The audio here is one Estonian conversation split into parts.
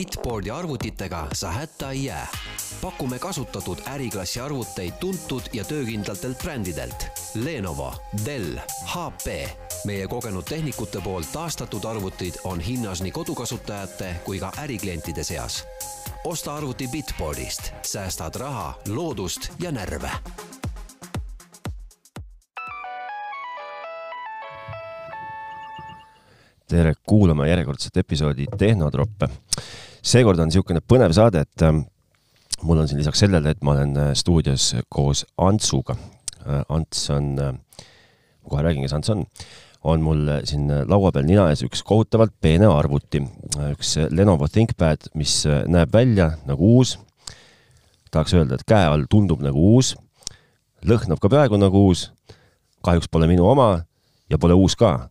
Bitboardi arvutitega sa hätta ei jää. pakume kasutatud äriklassi arvuteid tuntud ja töökindlatelt brändidelt Lenovo, Dell, HP. meie kogenud tehnikute poolt taastatud arvutid on hinnas nii kodukasutajate kui ka äriklientide seas. osta arvuti Bitboardist, säästad raha, loodust ja närve tere kuulama järjekordset episoodi Tehnotroppe. Seekord on niisugune põnev saade, et ähm, mul on siin lisaks sellele, et ma olen äh, stuudios koos Antsuga. Äh, Ants on, äh, ma kohe räägin, kes Ants on, on mul siin laua peal nina ees üks kohutavalt peene arvuti, üks Lenovo ThinkPad, mis näeb välja nagu uus. tahaks öelda, et käe all tundub nagu uus, lõhnab ka peaaegu nagu uus. kahjuks pole minu oma ja pole uus ka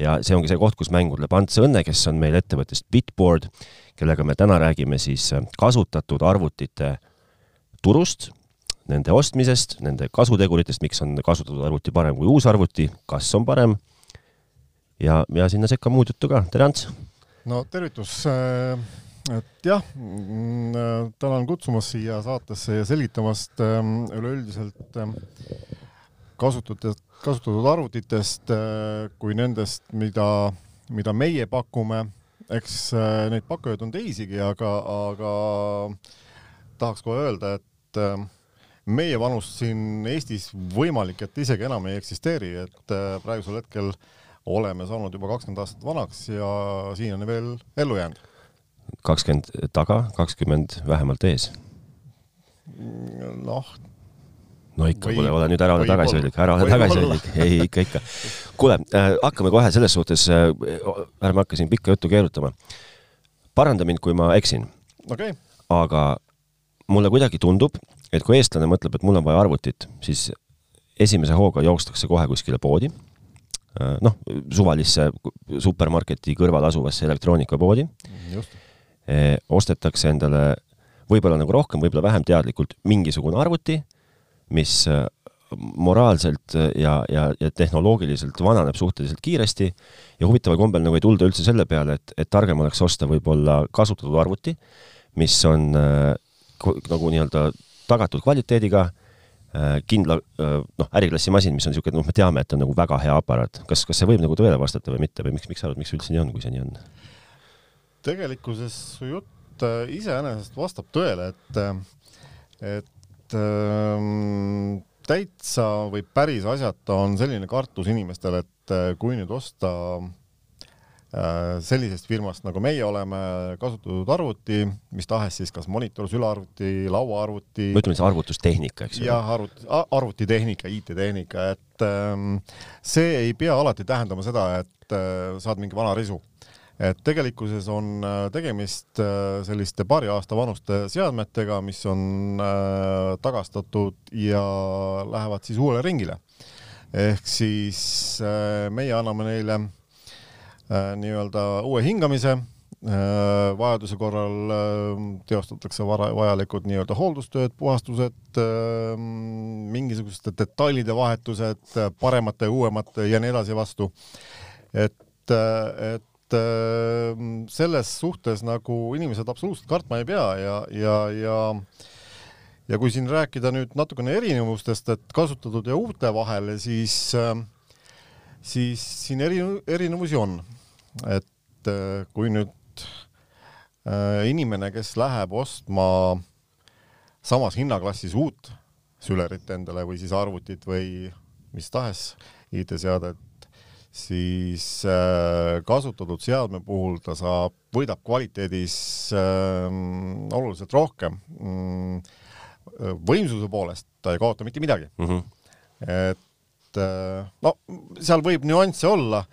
ja see ongi see koht, kus mängu tuleb Ants Õnne, kes on meil ettevõttest Bitboard, kellega me täna räägime siis äh, kasutatud arvutite turust, nende ostmisest, nende kasuteguritest, miks on kasutatud arvuti parem kui uus arvuti, kas on parem ja, ja sinna sekka muud juttu ka, tere Ants! no tervitus, äh, et jah, mm, äh, tänan kutsumast siia saatesse ja selgitamast üleüldiselt kasutatud kasutatud arvutitest äh, kui nendest, mida, mida meie pakume. eks äh, neid pakkujaid on teisigi, aga, aga tahaks kohe öelda, et äh, meie vanust siin Eestis võimalik, et isegi enam ei eksisteeri, et praegusel hetkel oleme saanud juba kakskümmend aastat vanaks ja siiani veel ellu jäänud. kakskümmend taga, kakskümmend vähemalt ees? noh, no ikka, kuule, ole nüüd ära ole tagasihoidlik, ära ole tagasihoidlik, ei ikka, ikka. kuule äh,, hakkame kohe selles suhtes äh,, ärme hakka siin pikka juttu keerutama. paranda mind, kui ma eksin. Okay.. aga mulle kuidagi tundub, et kui eestlane mõtleb, et mul on vaja arvutit, siis esimese hooga jookstakse kohe kuskile poodi. Äh,, noh, suvalisse supermarketi kõrval asuvasse elektroonikapoodi. E, ostetakse endale võib-olla nagu rohkem, võib-olla vähem teadlikult mingisugune arvuti mis äh, moraalselt äh, ja, ja, ja tehnoloogiliselt vananeb suhteliselt kiiresti ja huvitaval kombel nagu ei tulda üldse selle peale, et, et targem oleks osta võib-olla kasutatud arvuti, mis on äh, nagu nii-öelda tagatud kvaliteediga äh,, kindla äh, noh, äriklassi masin, mis on niisugune, noh, me teame, et on nagu väga hea aparaat. kas, kas see võib nagu tõele vastata või mitte või miks, miks sa arvad, miks üldse nii on, kui see nii on? tegelikkuses su jutt äh, iseenesest vastab tõele, et, et et ähm, täitsa või päris asjata on selline kartus inimestel, et äh, kui nüüd osta äh, sellisest firmast nagu meie oleme, kasutatud arvuti, mis tahes siis kas monitor, sülearvuti, lauaarvuti. me ütleme siis arvutustehnika, eks ju? jah, arvuti, arvutitehnika, IT-tehnika, et ähm, see ei pea alati tähendama seda, et äh, saad mingi vana risu et tegelikkuses on äh, tegemist äh, selliste paari aasta vanuste seadmetega, mis on äh, tagastatud ja lähevad siis uuele ringile. ehk siis meie anname neile nii-öelda uue hingamise vajaduse korral teostatakse vara, vajalikud nii-öelda hooldustööd, puhastused, mingisuguste detailide vahetused paremate, uuemate ja nii edasi vastu. et, et et äh, selles suhtes nagu inimesed absoluutselt kartma ei pea ja, ja, ja ja kui siin rääkida nüüd natukene erinevustest, et kasutatud ja uute vahel, siis, äh, siis siin eri, erinevusi on. et äh, kui nüüd inimene, kes läheb ostma samas hinnaklassis uut sülerit endale või siis arvutit või mis tahes IT-seadet, siis äh, kasutatud seadme puhul ta saab, võidab kvaliteedis äh, oluliselt rohkem mm,. võimsuse poolest ta ei kaota mitte midagi mm. -hmm. et äh, no seal võib nüansse olla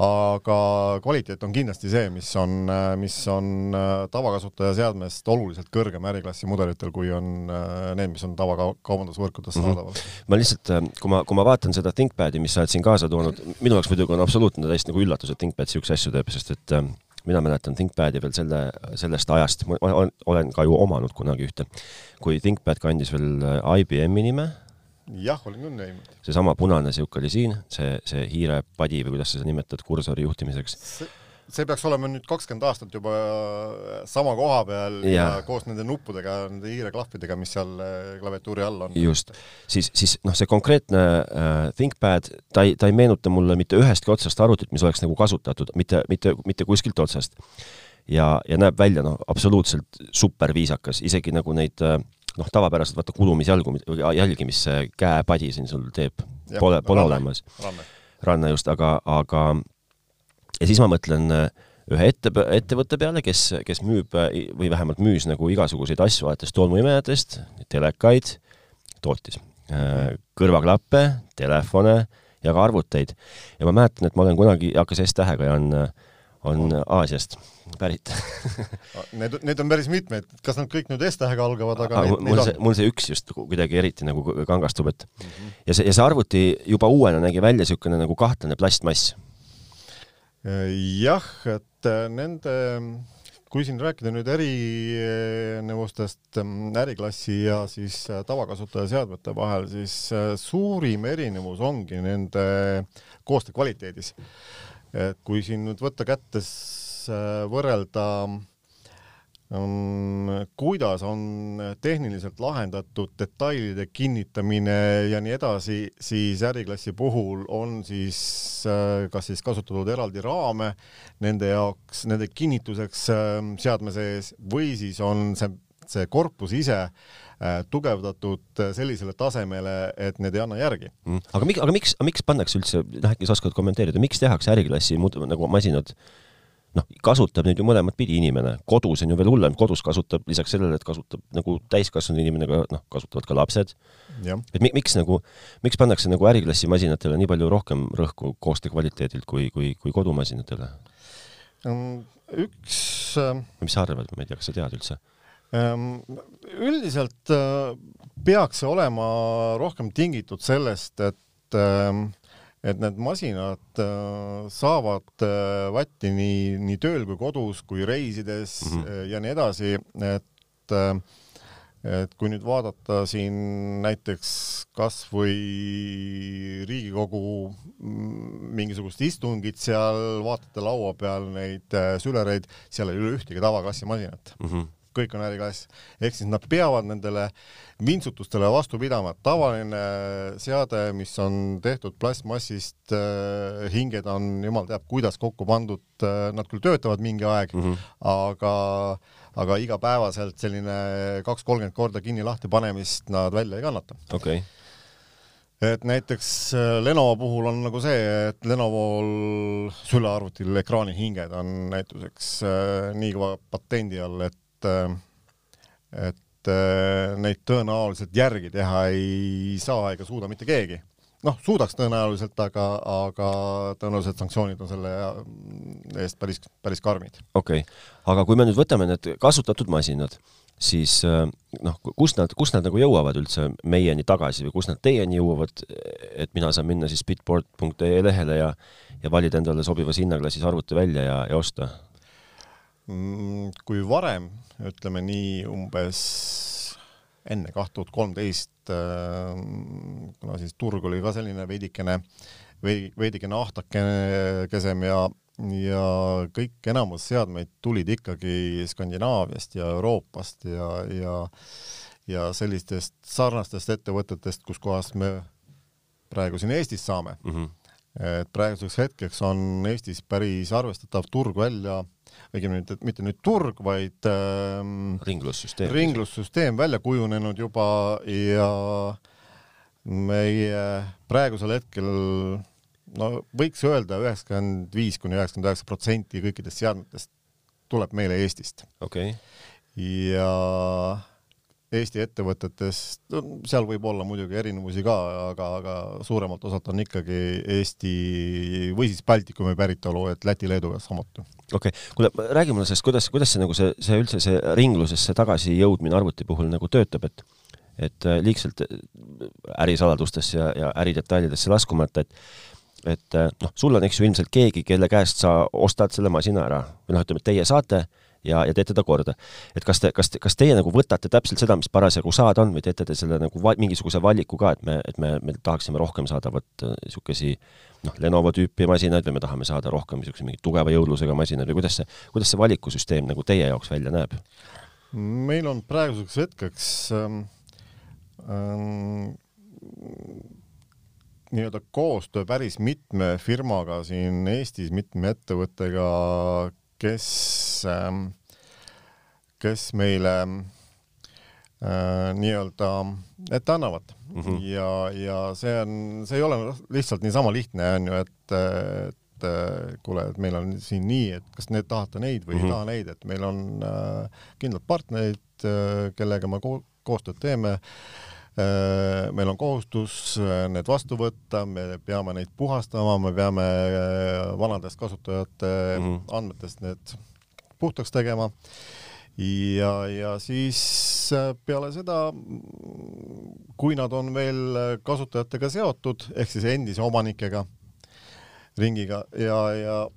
aga kvaliteet on kindlasti see, mis on, mis on äh, tavakasutaja seadmest oluliselt kõrgem äriklassi mudelitel, kui on äh, need, mis on tavakaubandusvõrkudes mm -hmm. saadaval. ma lihtsalt, äh, kui ma, kui ma vaatan seda ThinkPadi, mis sa oled siin kaasa toonud, minu jaoks muidugi on absoluutne täiesti nagu üllatus, et ThinkPad niisuguseid asju teeb, sest et mina mäletan ThinkPadi veel selle, sellest ajast, ma olen ka ju omanud kunagi ühte, kui ThinkPad kandis veel IBM-i nime jah, olen küll näinud. seesama punane sihuke oli siin, see, see hiirepadi või kuidas sa seda nimetad kursori juhtimiseks. see peaks olema nüüd kakskümmend aastat juba sama koha peal ja, ja koos nende nuppudega, nende hiireklahvidega, mis seal äh, klaviatuuri all on. just, siis, siis noh, see konkreetne äh, ThinkPad, ta ei, ta ei meenuta mulle mitte ühestki otsast arvutit, mis oleks nagu kasutatud, mitte, mitte, mitte kuskilt otsast. ja, ja näeb välja noh, absoluutselt super viisakas, isegi nagu neid äh, noh, tavapäraselt vaata kulumisjalgu, jälgi, mis see käepadi siin sul teeb, pole, pole olemas. ranna just, aga, aga ja siis ma mõtlen äh, ühe ette, ettevõtte peale, kes, kes müüb äh, või vähemalt müüs nagu igasuguseid asju alates tolmuimejatest, telekaid, tootis äh, kõrvaklappe, telefone ja ka arvuteid. ja ma mäletan, et ma olen kunagi, hakkas S-tähega ja on, Aasiast pärit Need, need on päris mitmeid, kas nad kõik nüüd S-tähega algavad, aga need, mul see, mul see üks just kuidagi eriti nagu kangastub, et mm -hmm. ja see, ja see arvuti juba uuena nägi välja niisugune nagu kahtlane plastmass jah, et äh, nende, kui siin rääkida nüüd erinevustest ähm, äriklassi ja siis äh, tavakasutaja seadmete vahel, siis äh, suurim erinevus ongi nende koostöö kvaliteedis. Et kui siin nüüd võtta kättes võrrelda kuidas on tehniliselt lahendatud detailide kinnitamine ja nii edasi, siis äriklassi puhul on siis äh, kas siis kasutatud eraldi raame nende jaoks, nende kinnituseks ähm, seadme sees või siis on see, see korpus ise äh, tugevdatud sellisele tasemele, et need ei anna järgi mm.. aga miks, aga miks, miks pannakse üldse, noh äkki sa oskad kommenteerida, miks tehakse äriklassi nagu masinad noh, kasutab neid ju mõlemat pidi inimene, kodus on ju veel hullem, kodus kasutab lisaks sellele, et kasutab nagu täiskasvanud inimene ka noh, kasutavad ka lapsed. et mi, miks nagu, miks pannakse nagu äriklassi masinatele nii palju rohkem rõhku koostöö kvaliteedilt kui, kui, kui kodumasinatele? üks äh, mis sa arvad, ma ei tea, kas sa tead üldse? Ähm, üldiselt äh, peaks see olema rohkem tingitud sellest, et ähm, et need masinad äh, saavad äh, vatti nii, nii tööl kui kodus kui reisides mm -hmm. ja nii edasi, et et kui nüüd vaadata siin näiteks kas või Riigikogu mm, mingisugust istungit seal, vaatate laua peal neid sülereid, seal ei ole ühtegi tavakassimasinat mm. -hmm kõik on äriklass, ehk siis nad peavad nendele vintsutustele vastu pidama. tavaline seade, mis on tehtud plastmassist äh,, hinged on jumal teab kuidas kokku pandud äh,, nad küll töötavad mingi aeg mm, -hmm. aga aga igapäevaselt selline kaks kolmkümmend korda kinni-lahti panemist nad välja ei kannata. okei okay et näiteks äh, Lenovo puhul on nagu see, et Lenovol sülearvutil ekraanihinged on näituseks äh, nii kõva patendi all, et et, et neid tõenäoliselt järgi teha ei saa ega suuda mitte keegi. noh, suudaks tõenäoliselt, aga, aga tõenäoliselt sanktsioonid on selle eest päris, päris karmid. okei okay., aga kui me nüüd võtame need kasutatud masinad, siis noh, kust nad, kust nad nagu jõuavad üldse meieni tagasi või kust nad teieni jõuavad, et mina saan minna siis bitport.ee lehele ja ja valida endale sobivas hinnaklassis arvuti välja ja, ja osta? Mm, kui varem ütleme nii umbes enne kaht tuhat kolmteist, äh, kuna siis turg oli ka selline veidikene, veidikene ahtakesem ja, ja kõik enamus seadmeid tulid ikkagi Skandinaaviast ja Euroopast ja, ja ja sellistest sarnastest ettevõtetest, kuskohast me praegu siin Eestis saame mm. -hmm. et praeguseks hetkeks on Eestis päris arvestatav turg välja õigemini mitte, mitte nüüd turg, vaid ähm, ringlussüsteem, ringlussüsteem välja kujunenud juba ja meie praegusel hetkel no võiks öelda üheksakümmend viis kuni üheksakümmend üheksa protsenti kõikidest seadmetest tuleb meile Eestist. okei okay.. ja Eesti ettevõtetest, no seal võib olla muidugi erinevusi ka, aga, aga suuremalt osalt on ikkagi Eesti või siis Baltikumi päritolu, et Läti-Leedu samuti. okei okay., kuule räägi mulle sellest, kuidas, kuidas see nagu see, see üldse see ringlusesse tagasijõudmine arvuti puhul nagu töötab, et et äh, liigselt äh, ärisaladustesse ja, ja äridetailidesse laskumata, et et äh, noh, sul on, eks ju, ilmselt keegi, kelle käest sa ostad selle masina ära või noh, ütleme, teie saate ja, ja teete ta korda. et kas te, kas te, kas teie nagu võtate täpselt seda, mis parasjagu saada on või teete te selle nagu va mingisuguse valiku ka, et me, et me, me tahaksime rohkem saada vot niisugusi noh, Lenovo tüüpi masinaid või me tahame saada rohkem niisuguse mingi tugeva jõudlusega masinaid või kuidas see, kuidas see valikusüsteem nagu teie jaoks välja näeb? meil on praeguseks hetkeks ähm, ähm, nii-öelda koostöö päris mitme firmaga siin Eestis, mitme ettevõttega, kes, ähm, kes meile äh, nii-öelda ette annavad mm. -hmm. ja, ja see on, see ei ole lihtsalt niisama lihtne, on ju, et, et kuule, et meil on siin nii, et kas need tahate neid või mm -hmm. ei mhm. taha neid, et meil on äh, kindlad partnerid äh,, kellega me ko koostööd teeme äh, Äh, meil on kohustus äh, need vastu võtta, me peame neid puhastama, me peame äh, vanadest kasutajate mm -hmm. andmetest need puhtaks tegema. ja, ja siis peale seda, kui nad on veel kasutajatega seotud ehk siis endise omanikega, ringiga ja, ja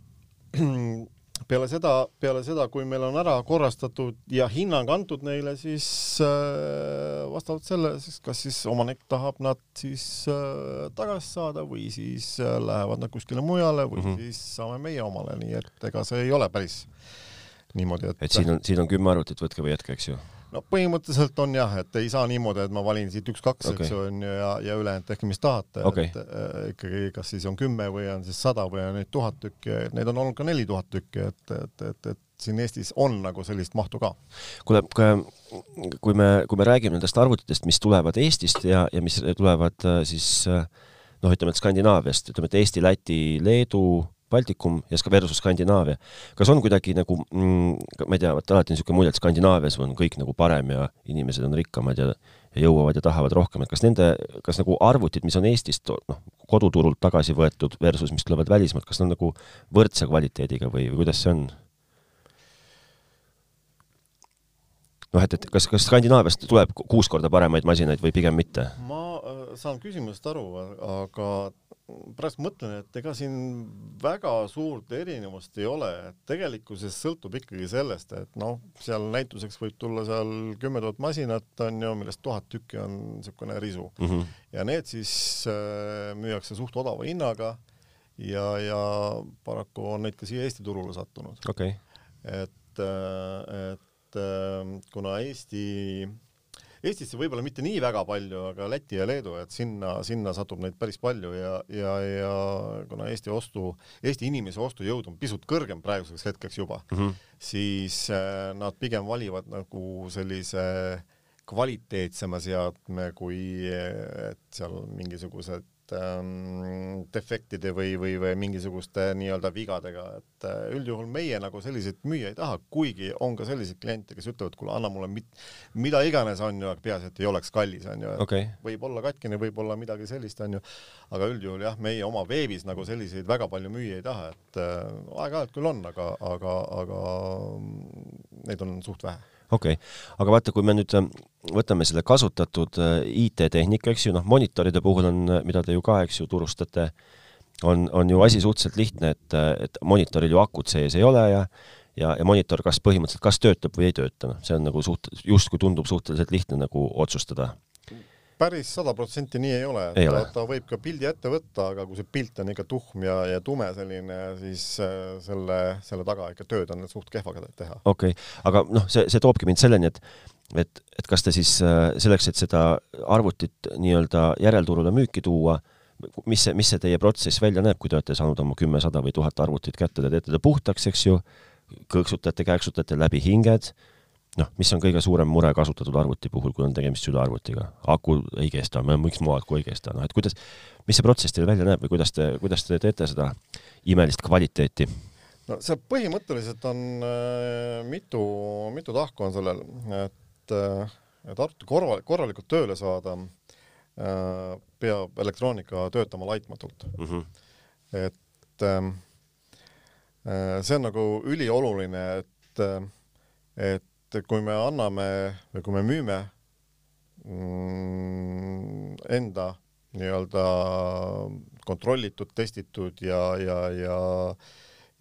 peale seda, peale seda, kui meil on ära korrastatud ja hinnang antud neile, siis äh, vastavalt sellele siis kas siis omanik tahab nad siis äh, tagasi saada või siis äh, lähevad nad kuskile mujale või mm -hmm. siis saame meie omale, nii et ega see ei ole päris niimoodi, et et siin on, siin on kümme arvutit, võtke või jätke, eks ju no põhimõtteliselt on jah, et ei saa niimoodi, et ma valin siit üks-kaks okay., eks ju, on ju, ja, ja ülejäänud tehke, mis tahate okay., et äh, ikkagi kas siis on kümme või on siis sada või on neid tuhat tükki, neid on olnud ka neli tuhat tükki, et, et, et, et siin Eestis on nagu sellist mahtu ka. kuule, kui me, kui me räägime nendest arvutitest, mis tulevad Eestist ja, ja mis tulevad äh, siis äh, noh, ütleme, et Skandinaaviast, ütleme, et Eesti, Läti, Leedu, Baltikum ja versus Skandinaavia. kas on kuidagi nagu mm,, ma ei tea, vot alati on niisugune mulje, et Skandinaavias on kõik nagu parem ja inimesed on rikkamad ja, ja jõuavad ja tahavad rohkem, et kas nende, kas nagu arvutid, mis on Eestist noh, koduturult tagasi võetud versus mis tulevad välismaalt, kas nad on nagu võrdse kvaliteediga või, või kuidas see on? noh, et, et kas, kas Skandinaaviast tuleb kuus korda paremaid masinaid või pigem mitte? ma äh, saan küsimusest aru, aga pärast mõtlen, et ega siin väga suurt erinevust ei ole, et tegelikkuses sõltub ikkagi sellest, et noh, seal näituseks võib tulla seal kümme tuhat masinat on ju, millest tuhat tükki on niisugune risu mm. -hmm. ja need siis äh, müüakse suht odava hinnaga ja, ja paraku on neid ka siia Eesti turule sattunud okay.. et, äh, et äh, kuna Eesti Eestisse võib-olla mitte nii väga palju, aga Läti ja Leedu, et sinna, sinna satub neid päris palju ja, ja, ja kuna Eesti ostu, Eesti inimese ostujõud on pisut kõrgem praeguseks hetkeks juba mm, -hmm. siis äh, nad pigem valivad nagu sellise kvaliteetsema seadme, kui et seal mingisugused defektide või, või, või mingisuguste nii-öelda vigadega, et äh, üldjuhul meie nagu selliseid müüa ei taha, kuigi on ka selliseid kliente, kes ütlevad, kuule, anna mulle mit, mida iganes, on ju, aga peaasi, et ei oleks kallis, on ju, okay. võib olla katkine, võib olla midagi sellist, on ju, aga üldjuhul jah, meie oma veebis nagu selliseid väga palju müüa ei taha, et äh, aeg-ajalt küll on, aga, aga, aga neid on suht vähe okei okay., aga vaata, kui me nüüd ähm, võtame selle kasutatud äh, IT-tehnika, eks ju, noh, monitoride puhul on, äh, mida te ju ka, eks ju, turustate, on, on ju asi suhteliselt lihtne, et, äh, et monitoril ju akut sees ei ole ja ja, ja monitor kas põhimõtteliselt kas töötab või ei tööta, noh, see on nagu suht-, justkui tundub suhteliselt lihtne nagu otsustada päris sada protsenti nii ei ole, ta, ta võib ka pildi ette võtta, aga kui see pilt on ikka tuhm ja, ja tume selline, siis äh, selle, selle taga ikka tööd on suht kehvaga teha. okei okay., aga noh, see, see toobki mind selleni, et et, et kas te siis äh, selleks, et seda arvutit nii-öelda järelturule müüki tuua, mis see, mis see teie protsess välja näeb, kui te olete saanud oma kümme, sada või tuhat arvutit kätte, te teete ta puhtaks, eks ju, kõksutate, kääksutate läbi hinged noh, mis on kõige suurem mure kasutatud arvuti puhul, kui on tegemist südaarvutiga? aku ei kesta, miks mu aku ei kesta, noh et kuidas, mis see protsess teil välja näeb või kuidas te, kuidas te teete seda imelist kvaliteeti? no see põhimõtteliselt on äh, mitu, mitu tahku on sellel, et äh,, et arvuti korval, korralikult tööle saada äh,, peab elektroonika töötama laitmatult mm. -hmm. et äh, see on nagu ülioluline, et, äh, et et kui me anname või kui me müüme mm, enda nii-öelda kontrollitud, testitud ja, ja, ja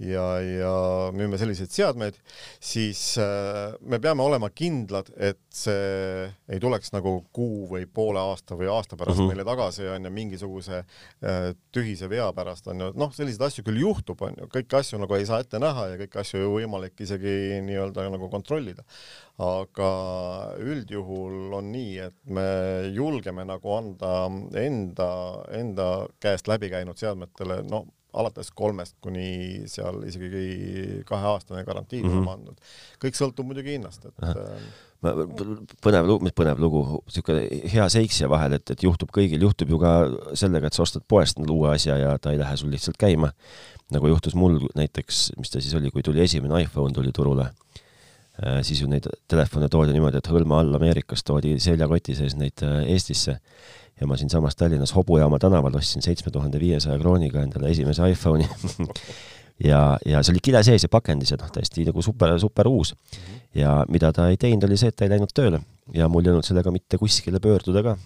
ja, ja müüme selliseid seadmeid, siis äh, me peame olema kindlad, et see ei tuleks nagu kuu või poole aasta või aasta pärast mm -hmm. meile tagasi on ju mingisuguse äh, tühise vea pärast on ju, noh, selliseid asju küll juhtub, on ju, kõiki asju nagu ei saa ette näha ja kõiki asju ju võimalik isegi nii-öelda nagu kontrollida. aga üldjuhul on nii, et me julgeme nagu anda enda, enda käest läbi käinud seadmetele, no alates kolmest kuni seal isegi kaheaastane garantii mm -hmm. andnud. kõik sõltub muidugi hinnast, et põnev lugu, mis põnev lugu, niisugune hea seik siia vahele, et, et juhtub kõigil, juhtub ju ka sellega, et sa ostad poest uue asja ja ta ei lähe sul lihtsalt käima. nagu juhtus mul näiteks, mis ta siis oli, kui tuli esimene iPhone tuli turule, äh, siis ju neid telefone toodi niimoodi, et hõlma all Ameerikast toodi seljakoti sees neid äh, Eestisse ja ma siinsamas Tallinnas Hobujaama tänaval ostsin seitsme tuhande viiesaja krooniga endale esimese iPhone'i ja, ja see oli kile sees ja pakendis ja noh, täiesti nagu super, super uus. Ja mida ta ei teinud, oli see, et ta ei läinud tööle ja mul ei olnud sellega mitte kuskile pöörduda ka.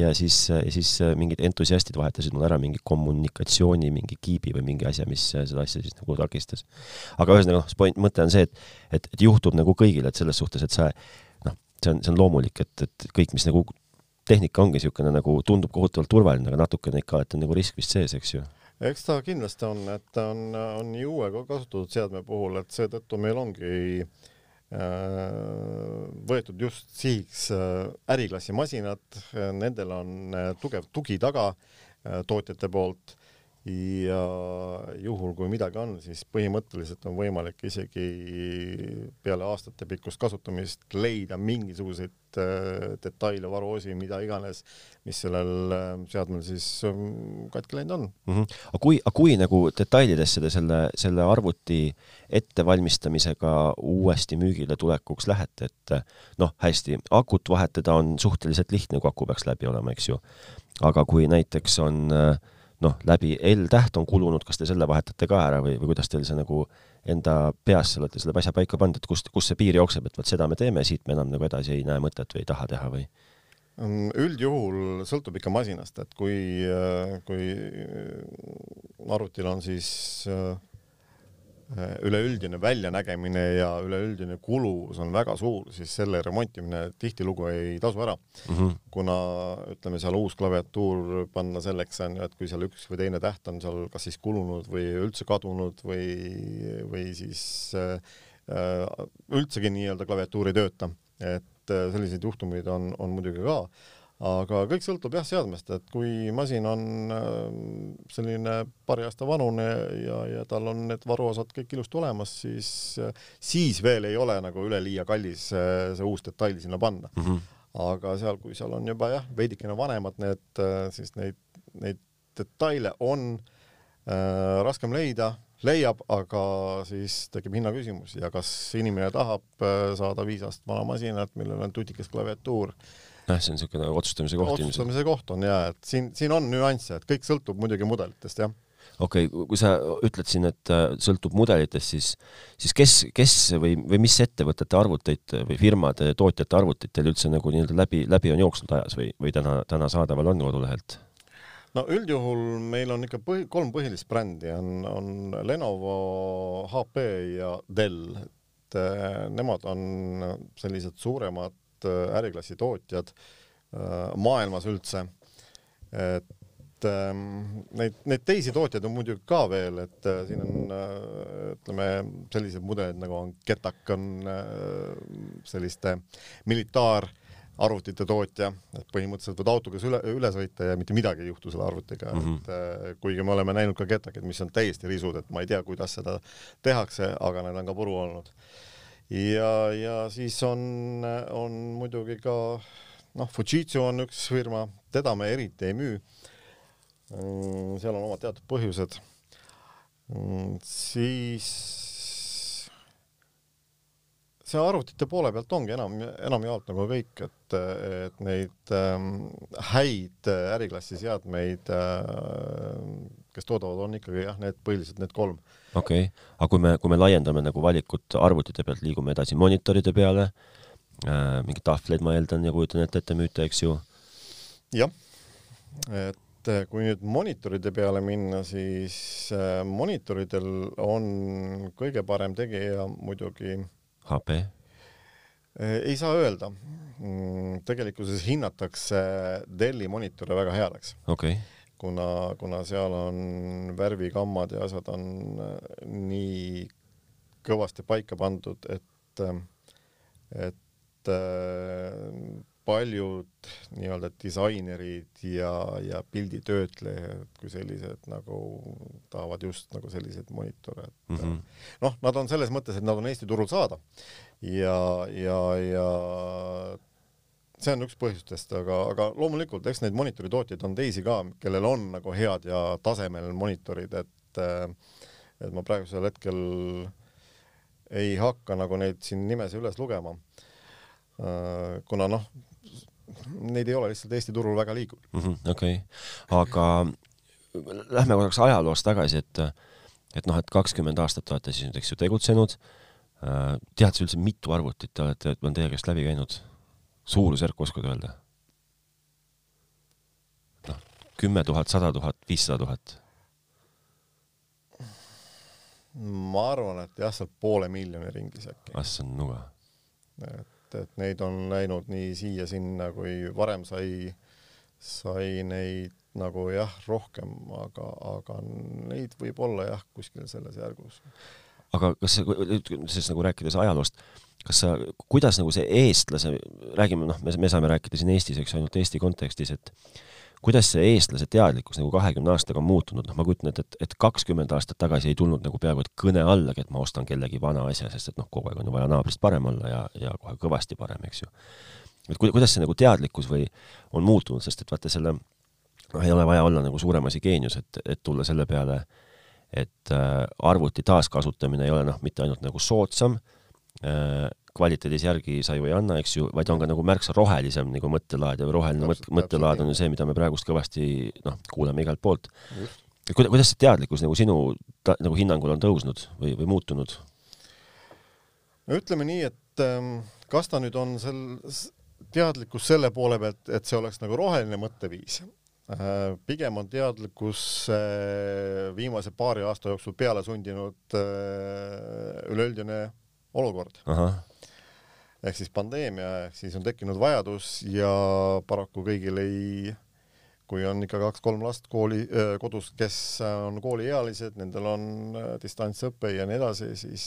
ja siis, siis mingid entusiastid vahetasid mulle ära mingi kommunikatsiooni, mingi kiibi või mingi asja, mis seda asja siis nagu takistas. aga ühesõnaga, noh, point, mõte on see, et, et, et juhtub nagu kõigil, et selles suhtes, et sa noh, see on, see on loomulik, et, et kõik, mis nagu tehnika ongi niisugune nagu tundub kohutavalt turvaline, aga natukene ikka alati on nagu risk vist sees, eks ju? eks ta kindlasti on, et ta on, on nii uue kasutatud seadme puhul, et seetõttu meil ongi äh, võetud just sihiks äh, äriklassi masinad, nendel on äh, tugev tugi taga tootjate poolt ja juhul, kui midagi on, siis põhimõtteliselt on võimalik isegi peale aastate pikkust kasutamist leida mingisuguseid äh, detaile, varuosi, mida iganes, mis sellel äh, seadmel siis ähm, katki läinud on mm. -hmm. aga kui, aga kui nagu detailidesse te selle, selle arvuti ettevalmistamisega uuesti müügile tulekuks lähete, et noh, hästi, akut vahetada on suhteliselt lihtne, kui aku peaks läbi olema, eks ju. aga kui näiteks on äh, noh, läbi L-täht on kulunud, kas te selle vahetate ka ära või, või kuidas teil see nagu enda peas olete selle asja paika pannud, et kust, kus see piir jookseb, et vot seda me teeme, siit me enam nagu edasi ei näe mõtet või ei taha teha või? Mm, üldjuhul sõltub ikka masinast, et kui, kui arvutil on siis äh, Äh, üleüldine väljanägemine ja üleüldine kulus on väga suur, siis selle remontimine tihtilugu ei tasu ära mm. -hmm. kuna ütleme seal uus klaviatuur panna selleks on ju, et kui seal üks või teine täht on seal kas siis kulunud või üldse kadunud või, või siis äh, äh üldsegi nii-öelda klaviatuur ei tööta, et äh, selliseid juhtumeid on, on muidugi ka aga kõik sõltub jah seadmest, et kui masin on ähm, selline paari aasta vanune ja, ja tal on need varuosad kõik ilusti olemas, siis, siis veel ei ole nagu üleliia kallis äh, see uus detail sinna panna mm. -hmm. aga seal, kui seal on juba jah, veidikene vanemad need, äh, siis neid, neid detaile on äh, raskem leida, leiab, aga siis tekib hinnaküsimus ja kas inimene tahab äh, saada viis aastat vana masinat, millel on tutikas klaviatuur äh, jah, see on niisugune otsustamise koht ilmselt. otsustamise koht on jaa, et siin, siin on nüansse, et kõik sõltub muidugi mudelitest, jah okei okay,, kui sa ütled siin, et äh, sõltub mudelitest, siis, siis kes, kes või, või mis ettevõtete arvuteid või firmade, tootjate arvuteid teil üldse nagu nii-öelda läbi, läbi on jooksnud ajas või, või täna, täna saadaval on kodulehelt? no üldjuhul meil on ikka põhi, kolm põhilist brändi on, on Lenovo, HP ja Dell, et äh, nemad on sellised suuremad suured äh, äriklassi tootjad äh, maailmas üldse. et ähm, neid, neid teisi tootjaid on muidugi ka veel, et äh, siin on ütleme sellised mudelid nagu on Getak on selliste militaar arvutite tootja, et põhimõtteliselt võid autoga üle, üle sõita ja mitte midagi ei juhtu selle arvutiga mm, -hmm. et kuigi me oleme näinud ka Getakid, mis on täiesti risud, et ma ei tea, kuidas seda tehakse, aga need on ka puru olnud ja, ja siis on, on muidugi ka noh, Fujitsu on üks firma, teda me eriti ei müü. Mm, seal on omad teatud põhjused. Mm, siis see arvutite poole pealt ongi enam, enamjaolt nagu kõik, et, et neid ähm, häid äriklassi seadmeid äh,, kes toodavad, on ikkagi jah, need põhiliselt need kolm okei okay., aga kui me, kui me laiendame nagu valikut arvutite pealt, liigume edasi monitoride peale äh,, mingeid tahvleid ma eeldan ja kujutan ette, et te müüte, eks ju? jah, et et kui nüüd monitoride peale minna, siis äh, monitoridel on kõige parem tegija muidugi HP? Äh, ei saa öelda. Mm, tegelikkuses hinnatakse Delli monitore väga headeks. okei okay. Kuna, kuna seal on värvikammad ja asjad on äh, nii kõvasti paika pandud, et, et paljud nii-öelda disainerid ja, ja pilditöötlejad kui sellised nagu tahavad just nagu selliseid monitore, et mm -hmm. noh, nad on selles mõttes, et nad on Eesti turul saada ja, ja, ja see on üks põhjustest, aga, aga loomulikult, eks neid monitoritootjaid on teisi ka, kellel on nagu head ja tasemel monitorid, et et ma praegusel hetkel ei hakka nagu neid siin nimesi üles lugema kuna noh, neid ei ole lihtsalt Eesti turul väga liikunud mm -hmm,. okei okay., aga lähme korraks ajaloos tagasi, et et noh, et kakskümmend aastat olete siis nüüd, eks ju, tegutsenud. Äh, tead sa üldse, mitu arvutit te olete, on teie käest läbi käinud? Suurusjärku oskad öelda? noh, kümme tuhat, sada tuhat, viissada tuhat? ma arvan, et jah, sealt poole miljoni ringis äkki. ah, see on nuga. et et, neid on läinud nii siia-sinna, kui varem sai, sai neid nagu jah, rohkem, aga, aga neid võib olla jah, kuskil selles järgus. aga kas sellest nagu rääkides ajaloost, kas sa, kuidas nagu see eestlase, räägime noh, me, me saame rääkida siin Eestis, eks ainult Eesti kontekstis, et kuidas see eestlase teadlikkus nagu kahekümne aastaga on muutunud, noh, ma kujutan ette, et, et kakskümmend aastat tagasi ei tulnud nagu peaaegu et kõne allagi, et ma ostan kellegi vana asja, sest et noh, kogu aeg on ju vaja naabrist parem olla ja, ja kohe kõvasti parem, eks ju. et kuidas see nagu teadlikkus või on muutunud, sest et vaata selle, noh, ei ole vaja olla nagu suurem asi geenius, et, et tulla selle peale, et äh, arvuti taaskasutamine ei ole noh, mitte ainult nagu soodsam kvaliteedis järgi sa ju ei anna, eks ju, vaid on ka nagu märksa rohelisem nagu mõttelaad ja roheline mõt-, mõttelaad on ju see, mida me praegust kõvasti noh, kuuleme igalt poolt. kuidas, kuidas see teadlikkus nagu sinu ta, nagu hinnangul on tõusnud või, või muutunud? no ütleme nii, et ähm, kas ta nüüd on sel, teadlikkus selle poole pealt, et see oleks nagu roheline mõtteviis äh,, pigem on teadlikkus äh, viimase paari aasta jooksul peale sundinud äh, üleüldine olukord. Ehk siis pandeemia, ehk siis on tekkinud vajadus ja paraku kõigil ei, kui on ikka kaks-kolm last kooli, kodus, kes on kooliealised, nendel on distantsõpe ja nii edasi, siis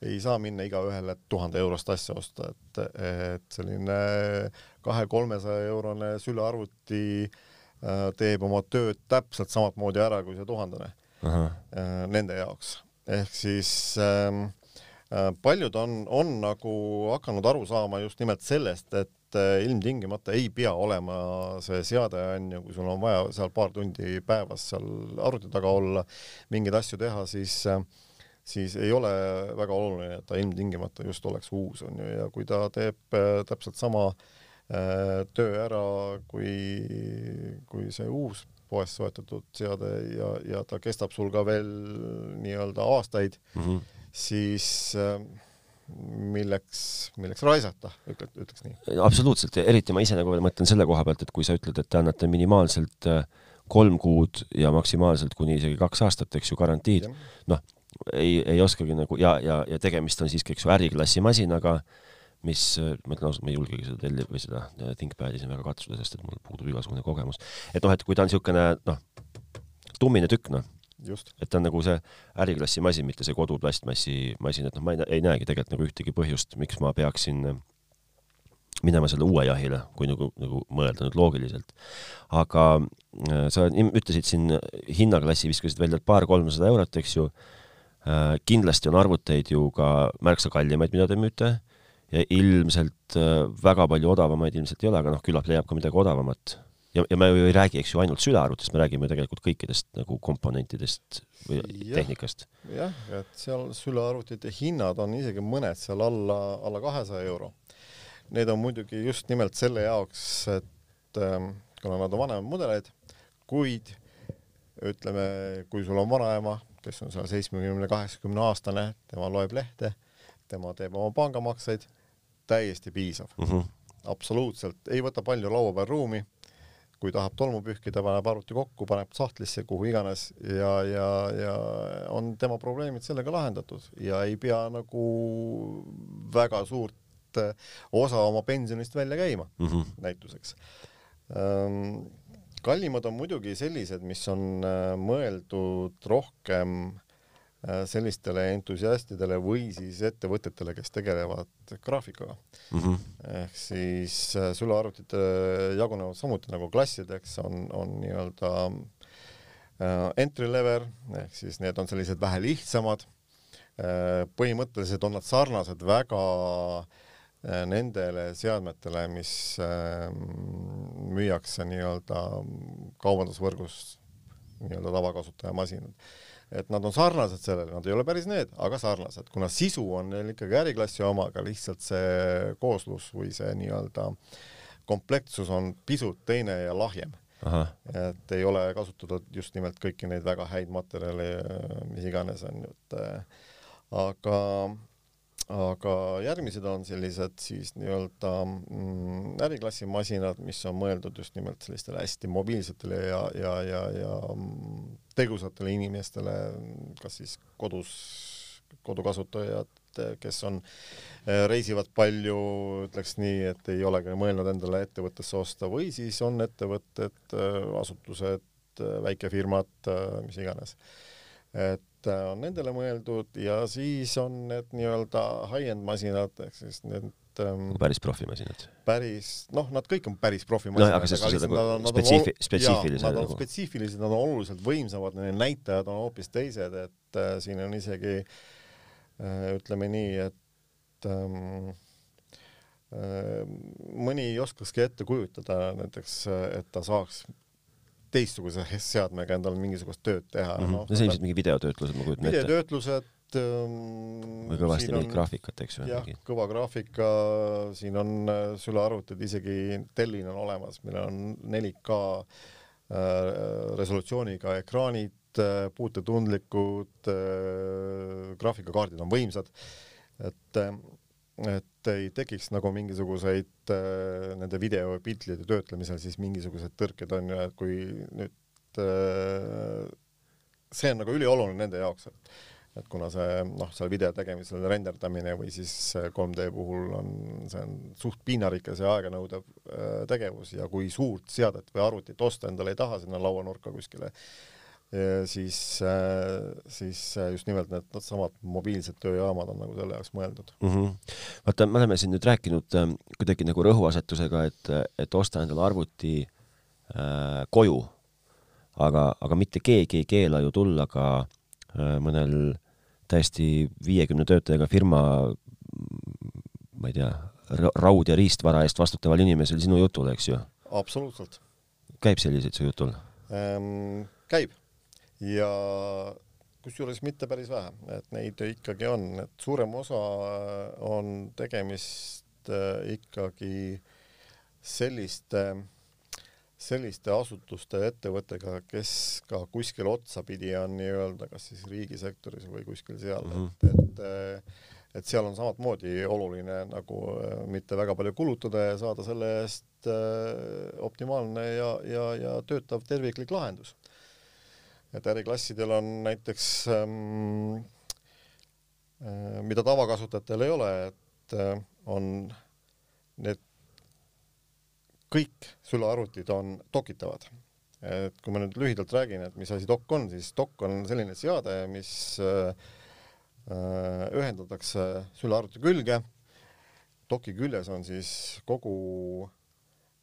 ei saa minna igaühele tuhande eurost asja osta, et, et selline kahe-kolmesaja eurone sülearvuti teeb oma tööd täpselt samamoodi ära kui see tuhandene nende jaoks. ehk siis äh, Äh, paljud on, on nagu hakanud aru saama just nimelt sellest, et äh, ilmtingimata ei pea olema see seade onju, kui sul on vaja seal paar tundi päevas seal arvuti taga olla, mingeid asju teha, siis äh, siis ei ole väga oluline, et ta ilmtingimata just oleks uus onju ja kui ta teeb täpselt sama töö ära kui, kui see uus poest soetatud seade ja, ja ta kestab sul ka veel nii-öelda aastaid mm, -hmm siis äh, milleks, milleks raisata, ütled, ütleks nii. absoluutselt, eriti ma ise nagu veel mõtlen selle koha pealt, et kui sa ütled, et te annate minimaalselt äh, kolm kuud ja maksimaalselt kuni isegi kaks aastat, eks ju, garantiid, noh, ei, ei oskagi nagu ja, ja, ja tegemist on siiski, eks ju, äriklassi masinaga, mis, ma ütlen ausalt, ma ei julgegi seda telli- või seda ThinkPadi siin väga katsuda, sest et mul puudub igasugune kogemus. et noh, et kui ta on niisugune noh, tummine tükk, noh, et ta on nagu see äriklassi masin, mitte see koduplastmassi masin, et noh, ma ei, ei näegi tegelikult nagu ühtegi põhjust, miks ma peaksin äh, minema selle uue jahile, kui nagu, nagu mõelda nüüd loogiliselt. aga äh, sa ütlesid siin hinnaklassi, viskasid välja paar-kolmsada eurot, eks ju äh,. kindlasti on arvuteid ju ka märksa kallimaid, mida te müüte ja ilmselt väga palju odavamaid ilmselt ei ole, aga noh, küllap leiab ka midagi odavamat ja, ja me ju ei räägi, eks ju, ainult sülearvutist, me räägime tegelikult kõikidest nagu komponentidest või ja, tehnikast. jah, et seal sülearvutite hinnad on isegi mõned seal alla, alla kahesaja euro. Need on muidugi just nimelt selle jaoks, et ähm, kuna nad on vanemad mudeleid, kuid ütleme, kui sul on vanaema, kes on seal seitsmekümne, kaheksakümne aastane, tema loeb lehte, tema teeb oma pangamakseid, täiesti piisav mm. -hmm. absoluutselt, ei võta palju laua peal ruumi kui tahab tolmu pühkida, paneb arvuti kokku, paneb sahtlisse, kuhu iganes ja, ja, ja on tema probleemid sellega lahendatud ja ei pea nagu väga suurt äh, osa oma pensionist välja käima mm -hmm. näituseks ähm, kallimad on muidugi sellised, mis on äh, mõeldud rohkem sellistele entusiastidele või siis ettevõtetele, kes tegelevad graafikaga mm. -hmm. ehk siis äh, sülearvutid jagunevad samuti nagu klassideks, on, on nii-öelda äh, entry level ehk siis need on sellised vähe lihtsamad. põhimõtteliselt on nad sarnased väga nendele seadmetele, mis müüakse nii-öelda kaubandusvõrgus nii-öelda tavakasutaja masinad et nad on sarnased sellele, nad ei ole päris need, aga sarnased, kuna sisu on neil ikkagi äriklassi omaga, lihtsalt see kooslus või see nii-öelda komplektsus on pisut teine ja lahjem. et ei ole kasutatud just nimelt kõiki neid väga häid materjale, mis iganes on ju, et aga aga järgmised on sellised siis nii-öelda mm, äriklassi masinad, mis on mõeldud just nimelt sellistele hästi mobiilsetele ja, ja, ja, ja mm, tegusatele inimestele, kas siis kodus, kodukasutajad, kes on, eh, reisivad palju, ütleks nii, et ei olegi mõelnud endale ettevõttesse osta või siis on ettevõtted, eh, asutused, eh, väikefirmad, mis iganes. et äh, on nendele mõeldud ja siis on need nii-öelda high-end masinad ehk siis need ähm, päris profimasinad? päris, noh, nad kõik on päris profimasinad no,. aga selles suhtes nagu spetsiifi-, spetsiifilised. Nad on nagu. spetsiifilised, nad on oluliselt võimsamad, nende näitajad on hoopis teised, et äh, siin on isegi äh, ütleme nii, et ähm, äh, mõni ei oskakski ette kujutada näiteks, et ta saaks teistsuguse seadmega endal mingisugust tööd teha mm. -hmm. No, see ilmselt mingi videotöötlused, ma kujutan ette. videotöötlused ähm, või kõvasti neid graafikat, eks ju. jah, kõva graafika, siin on äh, sülearvutid, isegi Dellil on olemas, millel on 4K äh, resolutsiooniga ekraanid äh,, puutetundlikud graafikakaardid on võimsad, et et ei tekiks nagu mingisuguseid äh, nende video ja piltide töötlemisel siis mingisuguseid tõrked on ju, et kui nüüd äh, see on nagu ülioluline nende jaoks, et et kuna see noh, seal video tegemisel renderdamine või siis 3D puhul on, see on suht piinarikas ja aeganõudev äh, tegevus ja kui suurt seadet või arvutit osta endale ei taha sinna lauanurka kuskile äh, siis, äh, siis äh, just nimelt need, need samad mobiilsed tööjaamad on nagu selle jaoks mõeldud mm. -hmm. vaata, me oleme siin nüüd rääkinud äh, kuidagi nagu rõhuasetusega, et, et osta endale arvuti äh, koju, aga, aga mitte keegi ei keela ju tulla ka äh, mõnel täiesti viiekümne töötajaga firma, ma ei tea, raud- ja riistvara eest vastutaval inimesel sinu jutule, eks ju? absoluutselt. käib selliseid su jutul ähm,? käib ja kusjuures mitte päris vähe, et neid ikkagi on, et suurem osa on tegemist äh, ikkagi selliste, selliste asutuste ja ettevõttega, kes ka kuskil otsapidi on nii-öelda kas siis riigisektoris või kuskil seal. Mm, -hmm. et, et äh, et seal on samamoodi oluline nagu äh, mitte väga palju kulutada ja saada selle eest optimaalne ja, ja, ja töötav terviklik lahendus et äriklassidel on näiteks ähm, äh, mida tavakasutajatel ei ole, et äh, on need kõik sülearvutid on dokitavad. et kui ma nüüd lühidalt räägin, et mis asi dokk on, siis dokk on selline seade, mis äh, äh ühendatakse sülearvuti külge. doki küljes on siis kogu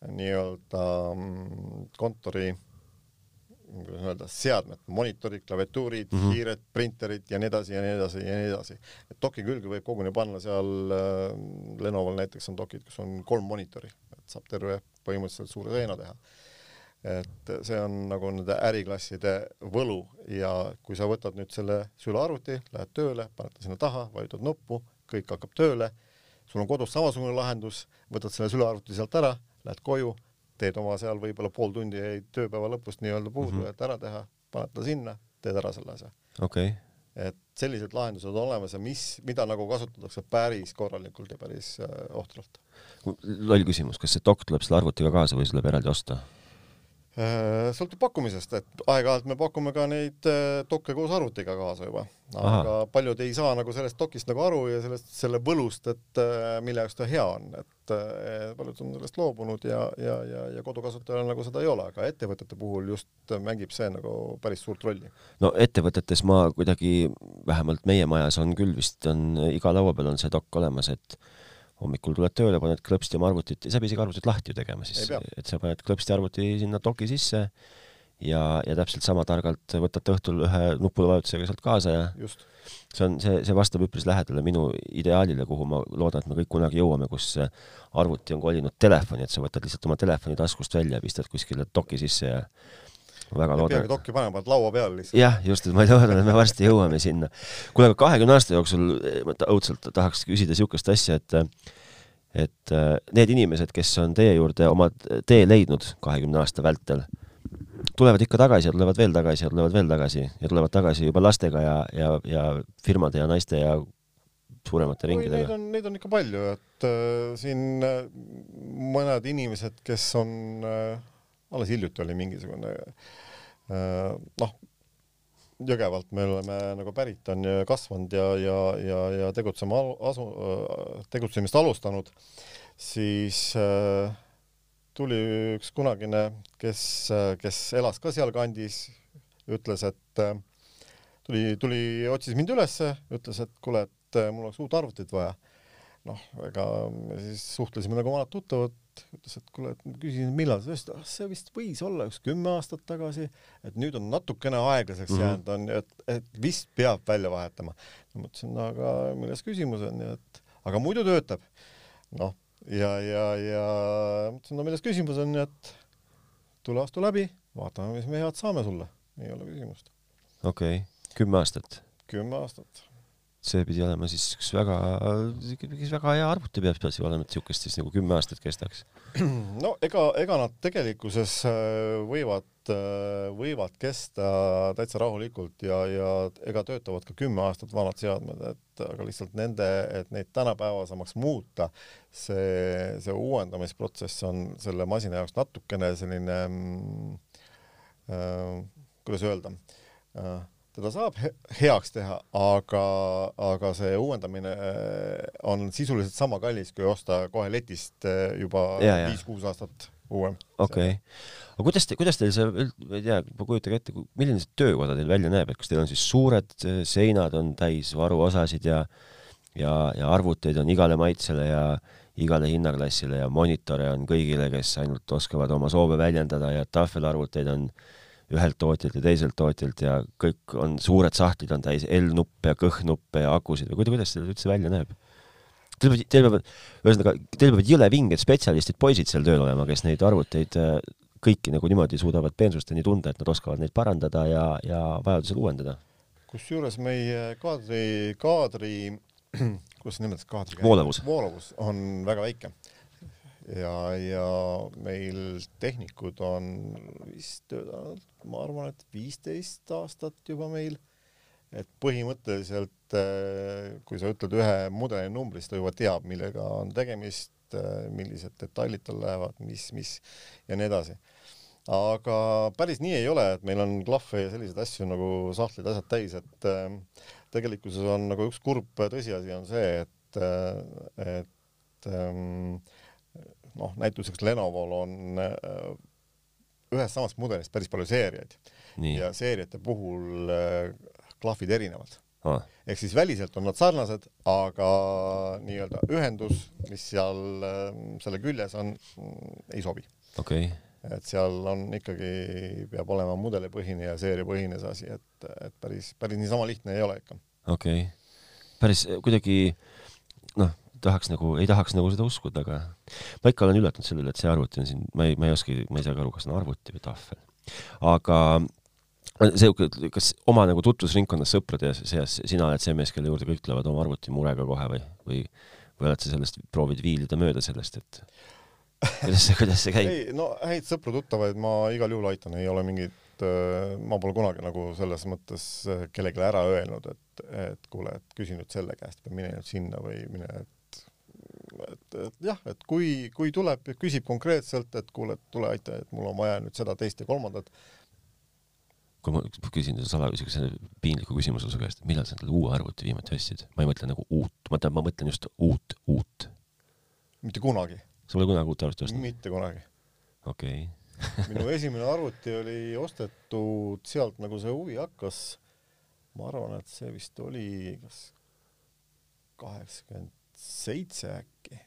nii-öelda mm, kontori kuidas öelda, seadmed, monitorid, klaviatuurid mm, -hmm. hiired, printerid ja nii edasi ja nii edasi ja nii edasi. et doki külge võib koguni panna seal äh,, Lenoval näiteks on dokid, kus on kolm monitori, et saab terve põhimõtteliselt suure seina teha. et see on nagu nende äriklasside võlu ja kui sa võtad nüüd selle sülearvuti, lähed tööle, paned ta sinna taha, vajutad nuppu, kõik hakkab tööle, sul on kodus samasugune lahendus, võtad selle sülearvuti sealt ära, lähed koju teed oma seal võib-olla pool tundi jäid tööpäeva lõpust nii-öelda puudu mm, -hmm. et ära teha, paned ta sinna, teed ära selle asja. okei okay. et sellised lahendused on olemas ja mis, mida nagu kasutatakse päris korralikult ja päris äh, ohtralt. loll küsimus, kas see dokk tuleb selle arvutiga kaasa või see tuleb eraldi osta? Äh, sõltub pakkumisest, et aeg-ajalt me pakume ka neid äh, dokke koos arvutiga kaasa juba, aga Aha. paljud ei saa nagu sellest dokist nagu aru ja sellest, selle võlust, et äh, mille jaoks ta hea on, et paljud on sellest loobunud ja, ja, ja, ja kodukasutajal nagu seda ei ole, aga ettevõtete puhul just mängib see nagu päris suurt rolli. no ettevõtetes ma kuidagi, vähemalt meie majas on küll vist on iga laua peal on see dokk olemas, et hommikul tuled tööle, paned klõpsti oma arvutit, sa ei pea isegi arvutit lahti ju tegema siis, et sa paned klõpsti arvuti sinna doki sisse ja, ja täpselt sama targalt võtad õhtul ühe nupuvajutusega sealt kaasa ja Just. see on, see, see vastab üpris lähedale minu ideaalile, kuhu ma loodan, et me kõik kunagi jõuame, kus arvuti on kolinud telefoni, et sa võtad lihtsalt oma telefoni taskust välja, pistad kuskile doki sisse ja väga loodan. peagi dokki panema, paned laua peal lihtsalt. jah, just, et ma loodan, et me varsti jõuame sinna. kuule, aga kahekümne aasta jooksul ma õudselt tahaks küsida niisugust asja, et et äh, need inimesed, kes on teie juurde oma tee leidnud kahekümne aasta vältel, tulevad ikka tagasi ja tulevad veel tagasi ja tulevad veel tagasi ja tulevad tagasi juba lastega ja, ja, ja firmade ja naiste ja suuremate ringidega? Neid on, neid on ikka palju, et äh, siin mõned inimesed, kes on äh, alles hiljuti oli mingisugune äh, noh, Jõgevalt me oleme nagu pärit on kasvanud ja, ja, ja, ja tegutsema asu, äh, tegutsemist alustanud, siis äh, tuli üks kunagine, kes, kes elas ka sealkandis, ütles, et äh, tuli, tuli, otsis mind ülesse, ütles, et kuule, et mul oleks uut arvutit vaja. noh, ega me siis suhtlesime nagu vanad tuttavad ütles, et kuule, et ma küsisin, millal see, ütles, et see vist võis olla üks kümme aastat tagasi, et nüüd on natukene aeglaseks mm -hmm. jäänud, on ju, et, et vist peab välja vahetama. ma mõtlesin, no aga milles küsimus on ju, et aga muidu töötab. noh, ja, ja, ja mõtlesin, no milles küsimus on et tule astu läbi, vaatame, mis me head saame sulle, ei ole küsimust. okei okay., kümme aastat? kümme aastat see pidi olema siis üks väga, üks väga hea arvuti peab siis olema, et niisugust siis nagu kümme aastat kestaks. no ega, ega nad tegelikkuses äh, võivad, äh, võivad kesta täitsa rahulikult ja, ja ega töötavad ka kümme aastat vanad seadmed, et aga lihtsalt nende, et neid tänapäevasemaks muuta, see, see uuendamisprotsess on selle masina jaoks natukene selline äh, kuidas öelda äh,, teda saab he heaks teha, aga, aga see uuendamine äh, on sisuliselt sama kallis, kui osta kohe letist äh, juba viis-kuus aastat uuem. okei okay., aga kuidas te, kuidas teil see, ma ei tea, kujutage ette, milline see töökoda teil välja näeb, et kas teil on siis suured äh, seinad on täis varuosasid ja ja, ja arvuteid on igale maitsele ja igale hinnaklassile ja monitore on kõigile, kes ainult oskavad oma soove väljendada ja tahvelarvuteid on äh, ühelt tootjalt ja teiselt tootjalt ja kõik on, suured sahtlid on täis L-nuppe ja kõhnuppe ja akusid või kuidas see üldse välja näeb? Teil peavad, teil peavad, ühesõnaga, teil peavad jõle vinged spetsialistid, poisid seal tööl olema, kes neid arvuteid äh, kõiki nagu niimoodi suudavad peensusteni tunda, et nad oskavad neid parandada ja, ja vajadusel uuendada. kusjuures meie kaadri, kaadri, kuidas nimetasid kaadri? voolavus. voolavus on väga väike ja, ja meil tehnikud on vist töötanud, ma arvan, et viisteist aastat juba meil. et põhimõtteliselt, eh, kui sa ütled ühe mudeli numbri, siis ta juba teab, millega on tegemist, eh, millised detailid tal lähevad, mis, mis ja nii edasi. aga päris nii ei ole, et meil on klahve ja selliseid asju nagu sahtlid, asjad täis, et eh, tegelikkuses on nagu üks kurb tõsiasi on see, et, et ähm, noh, näituseks Lenovol on äh, ühest samast mudelist päris palju seeriaid Nii. ja seeriate puhul äh, klahvid erinevad ah.. ehk siis väliselt on nad sarnased, aga nii-öelda ühendus, mis seal äh, selle küljes on, mm, ei sobi. okei okay et seal on ikkagi, peab olema mudelipõhine ja seeriapõhine see asi, et, et päris, päris niisama lihtne ei ole ikka. okei okay., päris kuidagi noh, tahaks nagu, ei tahaks nagu seda uskuda, aga ma ikka olen üllatunud selle üle, et see arvuti on siin, ma ei, ma ei oskagi, ma ei saagi aru, kas on arvuti või tahvel. aga see, kas oma nagu tutvusringkonnas sõprade seas sina oled see mees, kelle juurde kõik tulevad oma arvutimurega kohe või, või, või oled sa sellest, proovid viilida mööda sellest, et kuidas see, kuidas see käib? ei, no häid sõpru-tuttavaid ma igal juhul aitan, ei ole mingit, ma pole kunagi nagu selles mõttes kellelegi ära öelnud, et, et kuule, et küsi nüüd selle käest või mine nüüd sinna või mine, et et et jah, et kui, kui tuleb ja küsib konkreetselt, et kuule, et tule aita, et mul on vaja nüüd seda, teist ja kolmandat. kui ma küsin sala-, siukse piinliku küsimuse su käest, millal sa endale uue arvuti viimati ostsid? ma ei mõtle nagu uut, ma tean, ma mõtlen just uut, uut. mitte kunagi. sa pole kunagi uut arvutit ostnud? mitte kunagi. okei okay. minu esimene arvuti oli ostetud sealt, nagu see huvi hakkas. ma arvan, et see vist oli kas kaheksakümmend seitse äkki.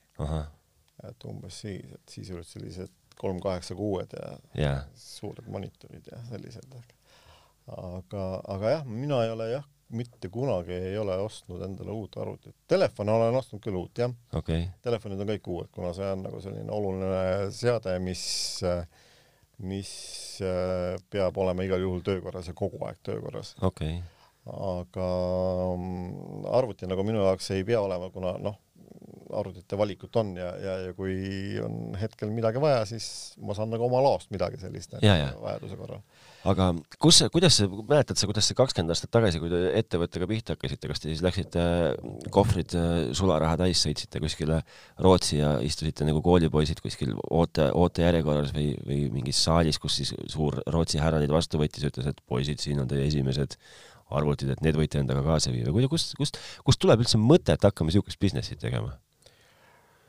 et umbes siis, et siis olid sellised kolm kaheksa kuued ja yeah. suured monitorid ja sellised. aga, aga jah, mina ei ole jah, mitte kunagi ei ole ostnud endale uut arvutit. Telefone olen ostnud küll uut, jah okay.. Telefonid on kõik uued, kuna see on nagu selline oluline seade, mis, mis peab olema igal juhul töökorras ja kogu aeg töökorras. okei okay aga mm, arvuti nagu minu jaoks ei pea olema, kuna noh, arvutite valikut on ja, ja, ja kui on hetkel midagi vaja, siis ma saan nagu oma laost midagi sellist ja, ja. vajaduse korral. aga kus, kuidas sa, mäletad sa, kuidas sa kakskümmend aastat tagasi, kui te ettevõttega pihta hakkasite, kas te siis läksite kohvrid sularaha täis, sõitsite kuskile Rootsi ja istusite nagu koolipoisid kuskil oote, ootejärjekorras või, või mingis saalis, kus siis suur Rootsi härra teid vastu võttis, ütles, et poisid, siin on teie esimesed arvutid, et need võite endaga kaasa viia või kust, kust, kust tuleb üldse mõte, et hakkame niisugust business'i tegema?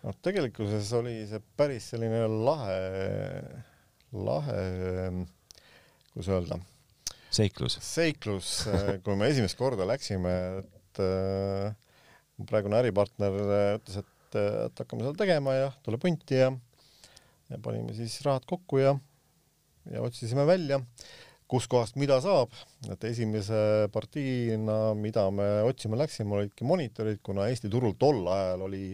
noh, tegelikkuses oli see päris selline lahe, lahe, kuidas öelda? seiklus. seiklus, kui me esimest korda läksime, et äh, praegune äripartner ütles, et, et hakkame seda tegema ja tule punti ja, ja panime siis rahad kokku ja, ja otsisime välja kuskohast mida saab, et esimese partiina, mida me otsima läksime, olidki monitorid, kuna Eesti turul tol ajal oli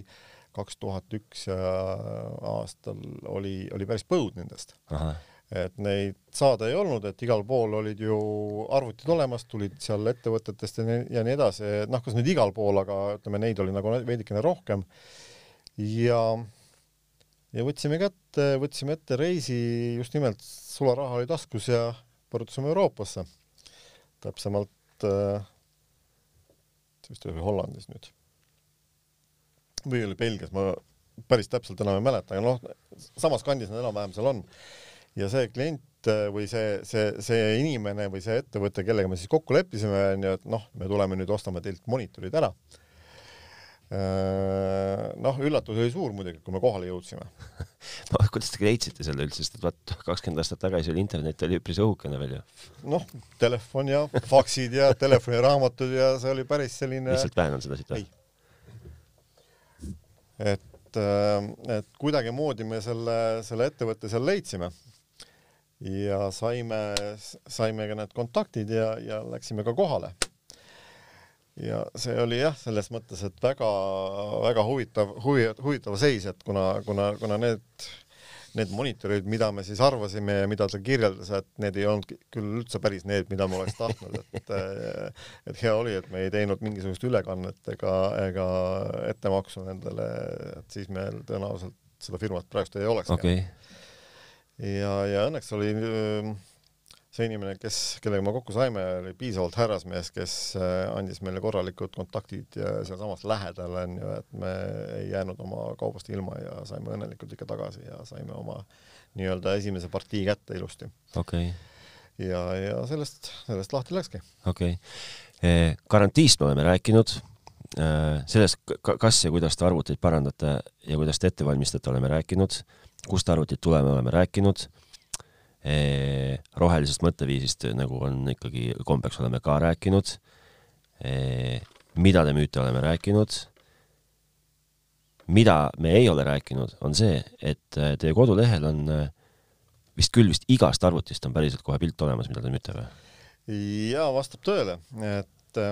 kaks tuhat üks aastal oli, oli päris põud nendest. et neid saada ei olnud, et igal pool olid ju arvutid olemas, tulid seal ettevõtetest ja nii, ja nii edasi, noh, kas nüüd igal pool, aga ütleme, neid oli nagu veidikene rohkem. ja, ja võtsime kätte, võtsime ette reisi, just nimelt sularaha oli taskus ja pöördusime Euroopasse, täpsemalt äh, vist oli Hollandis nüüd. või oli Belgias, ma päris täpselt enam ei mäleta, aga noh, samas kandis nad enam-vähem seal on. ja see klient äh, või see, see, see inimene või see ettevõte, kellega me siis kokku leppisime, onju, et noh, me tuleme nüüd ostame teilt monitorid ära noh, üllatus oli suur muidugi, kui me kohale jõudsime no kuidas te leidsite selle üldse, sest et vaat kakskümmend aastat tagasi oli internet oli üpris õhukene veel ju. noh, telefon ja faksid ja telefoniraamatud ja see oli päris selline. lihtsalt vähenenud seda siit või? et, äh, et kuidagimoodi me selle, selle ettevõtte seal leidsime ja saime, saime ka need kontaktid ja, ja läksime ka kohale ja see oli jah, selles mõttes, et väga-väga huvitav, huvi, huvitav seis, et kuna, kuna, kuna need, need monitorid, mida me siis arvasime ja mida ta kirjeldas, et need ei olnud küll üldse päris need, mida ma oleks tahtnud, et et hea oli, et me ei teinud mingisugust ülekannet ega, ega ettemaksu nendele, et siis meil tõenäoliselt seda firmat praegu ei olekski okay.. ja, ja õnneks oli see inimene, kes, kellega me kokku saime, oli piisavalt härrasmees, kes äh, andis meile korralikud kontaktid ja sealsamas lähedal onju, et me ei jäänud oma kaubast ilma ja saime õnnelikult ikka tagasi ja saime oma nii-öelda esimese partii kätte ilusti. okei okay. ja, ja sellest, sellest lahti läkski. okei okay., garantiist me oleme rääkinud, äh, sellest, kas ja kuidas te arvuteid parandate ja kuidas te ette valmistate, oleme rääkinud, kust arvutid tulema, oleme rääkinud rohelisest mõtteviisist, nagu on ikkagi kombeks, oleme ka rääkinud. Eh, mida te müüte, oleme rääkinud. mida me ei ole rääkinud, on see, et eh, teie kodulehel on vist küll vist igast arvutist on päriselt kohe pilt olemas, mida te müüte või? jaa, vastab tõele, et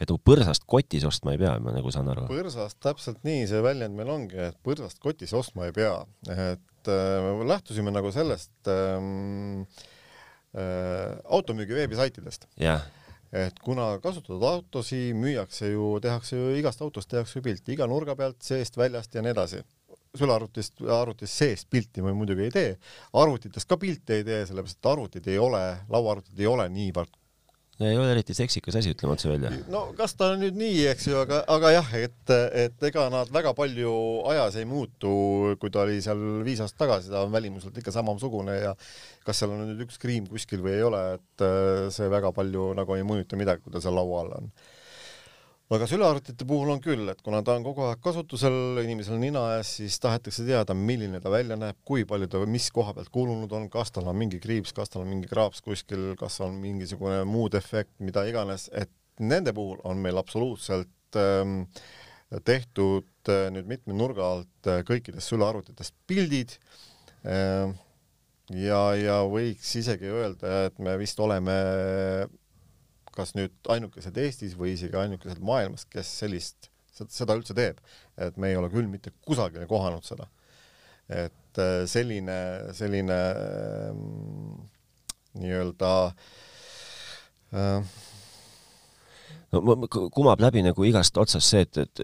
et nagu põrsast kotis ostma ei pea, ma nagu saan aru. põrsast, täpselt nii see väljend meil ongi, et põrsast kotis ostma ei pea, et et äh, lähtusime nagu sellest ähm, äh, automüügi veebisaitidest. Yeah.. et kuna kasutatud autosid müüakse ju, tehakse ju igast autost tehakse ju pilti iga nurga pealt, seest, väljast ja nii edasi. Sülearvutist, arvutist seest pilti me muidugi ei tee, arvutitest ka pilte ei tee, sellepärast et arvutid ei ole, lauaarvutid ei ole niivõrd ei ole eriti seksikas asi, ütleme otse välja. no kas ta on nüüd nii, eks ju, aga, aga jah, et, et ega nad väga palju ajas ei muutu, kui ta oli seal viis aastat tagasi, ta on välimuselt ikka samasugune ja kas seal on nüüd üks kriim kuskil või ei ole, et see väga palju nagu ei mõjuta midagi, kui ta seal laua all on aga sülearvutite puhul on küll, et kuna ta on kogu aeg kasutusel, inimesel nina ees, siis tahetakse teada, milline ta välja näeb, kui palju ta, mis koha pealt kulunud on, kas tal on mingi kriips, kas tal on mingi kraaps kuskil, kas on mingisugune muu defekt, mida iganes, et nende puhul on meil absoluutselt ähm, tehtud äh, nüüd mitme nurga alt äh, kõikidest sülearvutitest pildid äh, ja, ja võiks isegi öelda, et me vist oleme kas nüüd ainukesed Eestis või isegi ainukesed maailmas, kes sellist, seda üldse teeb. et me ei ole küll mitte kusagil kohanud seda. et äh, selline, selline ähm, nii-öelda äh, no kumab läbi nagu igast otsast see, et, et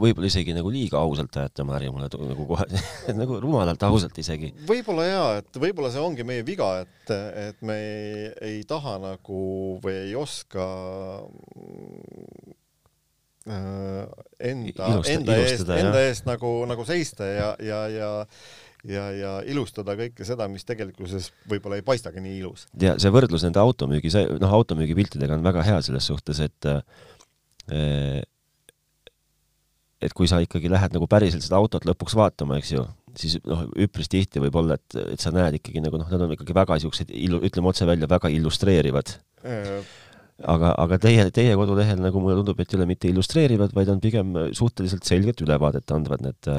võib-olla isegi nagu liiga ausalt ajate oma äri mulle nagu kohe nagu rumalalt ausalt isegi. võib-olla jaa, et võib-olla see ongi meie viga, et, et me ei, ei taha nagu või ei oska äh, enda, enda eest, enda eest nagu, nagu seista ja, ja, ja ja, ja ilustada kõike seda, mis tegelikkuses võib-olla ei paistagi nii ilus. ja see võrdlus nende automüügi, noh, automüügipiltidega on väga hea selles suhtes, et eh, et kui sa ikkagi lähed nagu päriselt seda autot lõpuks vaatama, eks ju, siis noh, üpris tihti võib olla, et, et sa näed ikkagi nagu noh, nad on ikkagi väga siuksed, ütleme otse välja, väga illustreerivad äh, aga, aga teie, teie kodulehel nagu mulle tundub, et ei ole mitte illustreerivad, vaid on pigem suhteliselt selget ülevaadet andvad need,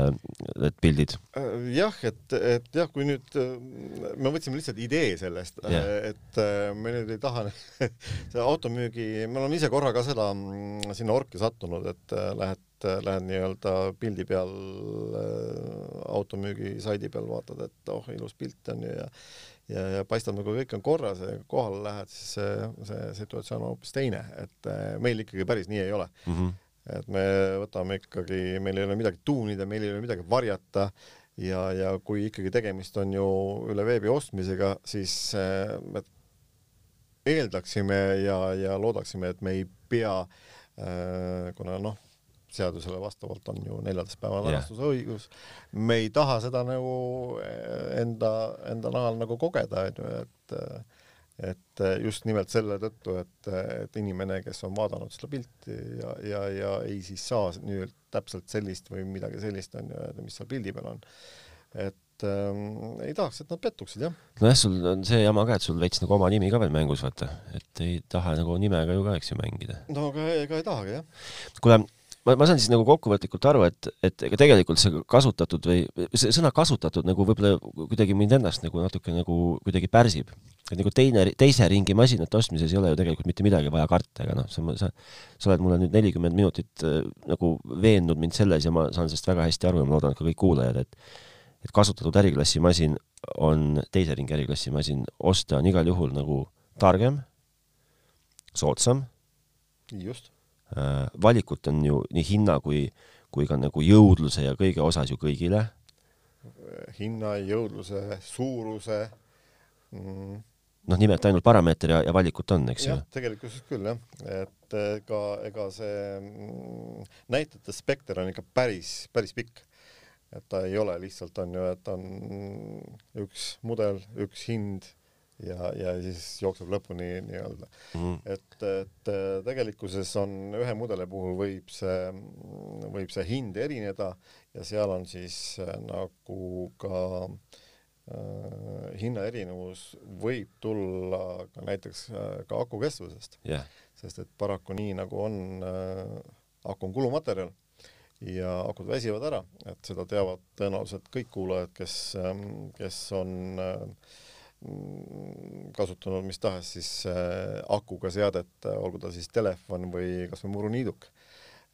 need pildid. Äh, jah, et, et jah, kui nüüd me võtsime lihtsalt idee sellest et äh, me nüüd ei taha see automüügi, me oleme ise korra ka seda mm, sinna orki sattunud, et äh, lähed lähed nii-öelda pildi peal automüügi saidi peal vaatad, et oh, ilus pilt on ju ja ja, ja paistab nagu kõik on korras ja kohale lähed, siis see, see situatsioon on hoopis teine, et eh, meil ikkagi päris nii ei ole mm. -hmm. et me võtame ikkagi, meil ei ole midagi tuunida, meil ei ole midagi varjata ja, ja kui ikkagi tegemist on ju üle veebi ostmisega, siis eh, me eeldaksime ja, ja loodaksime, et me ei pea, eh, kuna noh, seadusele vastavalt on ju neljateistpäevane varastusõigus yeah.. me ei taha seda nagu eh, enda, enda nahal nagu kogeda, onju, et et just nimelt selle tõttu, et, et inimene, kes on vaadanud seda pilti ja, ja, ja ei siis saa nüüd täpselt sellist või midagi sellist, onju, mis seal pildi peal on. et ähm, ei tahaks, et nad pettuksid, jah. nojah, sul on see jama ka, et sul veits nagu oma nimi ka veel mängus, vaata. et ei taha nagu nimega ju ka, eks ju, mängida. no aga ega ei tahagi, jah. kuule ma, ma saan siis nagu kokkuvõtlikult aru, et, et ega tegelikult see kasutatud või see sõna kasutatud nagu võib-olla kuidagi mind ennast nagu natuke nagu kuidagi pärsib. et nagu teine, teise ringi masinate ostmises ei ole ju tegelikult mitte midagi vaja karta, ega noh, sa, sa, sa oled mulle nüüd nelikümmend minutit äh, nagu veennud mind selles ja ma saan sellest väga hästi aru ja ma loodan, et ka kõik kuulajad, et et kasutatud äriklassi masin on, teise ringi äriklassi masin osta on igal juhul nagu targem, soodsam. just valikut on ju nii hinna kui, kui ka nagu jõudluse ja kõige osas ju kõigile. hinna, jõudluse, suuruse mm.. noh, nimeta ainult parameeter ja, ja valikut on, eks ju. tegelikkuses küll jah, et ega, ega see mm, näitajate spekter on ikka päris, päris pikk. et ta ei ole lihtsalt on ju, et on üks mudel, üks hind ja, ja siis jookseb lõpuni nii-öelda. Mm. et, et tegelikkuses on ühe mudeli puhul võib see, võib see hind erineda ja seal on siis äh, nagu ka äh, hinnaerinevus võib tulla ka näiteks äh, ka aku kestvusest. Yeah.. sest et paraku nii nagu on äh,, aku on kulumaterjal ja akud väsivad ära, et seda teavad tõenäoliselt kõik kuulajad, kes, ähm, kes on äh, kasutanud mis tahes siis äh, akuga seadet, äh, olgu ta siis telefon või kasvõi muruniiduk.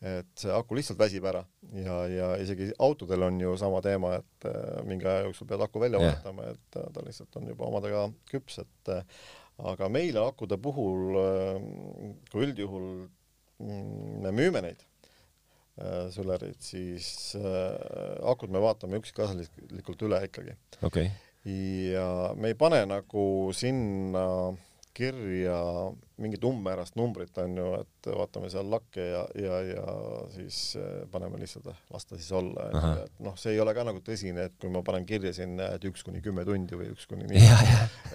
et see aku lihtsalt väsib ära ja, ja isegi autodel on ju sama teema, et äh, mingi aja jooksul pead aku välja vahetama yeah., et ta lihtsalt on juba omadega küps, et aga meile akude puhul, kui üldjuhul mm, me müüme neid Solarit, siis akud me vaatame üksikasjalikult üle ikkagi okay ja me ei pane nagu sinna kirja mingit umbmäärast numbrit, on ju, et vaatame seal lakke ja, ja, ja siis äh, paneme lihtsalt, las ta siis olla, et noh, see ei ole ka nagu tõsine, et kui ma panen kirja sinna, et üks kuni kümme tundi või üks kuni nii,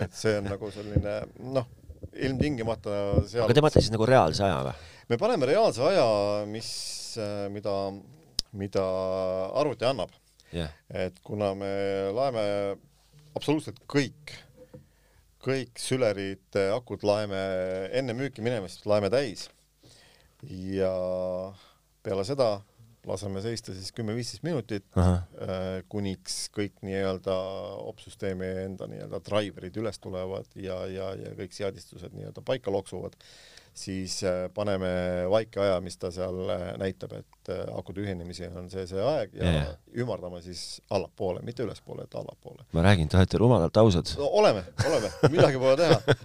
et see on nagu selline noh, ilmtingimata seal aga te panete siis nagu reaalse aja või? me paneme reaalse aja, mis, äh, mida, mida arvuti annab. Yeah.. et kuna me laeme absoluutselt kõik kõik sülerid, akud laeme enne müüki minemist laeme täis. Ja peale seda laseme seista siis kümme-viisteist minutit, äh, kuniks kõik nii-öelda opsüsteemi enda nii-öelda driver'id üles tulevad ja, ja, ja kõik seadistused nii-öelda paika loksuvad siis äh, paneme vaikeaja, mis ta seal äh, näitab, et äh, akude ühinemisi on see, see aeg ja, ja ümardame siis allapoole, mitte ülespoole, et allapoole. ma räägin, te olete rumalalt ausad no,. oleme, oleme, midagi pole teha.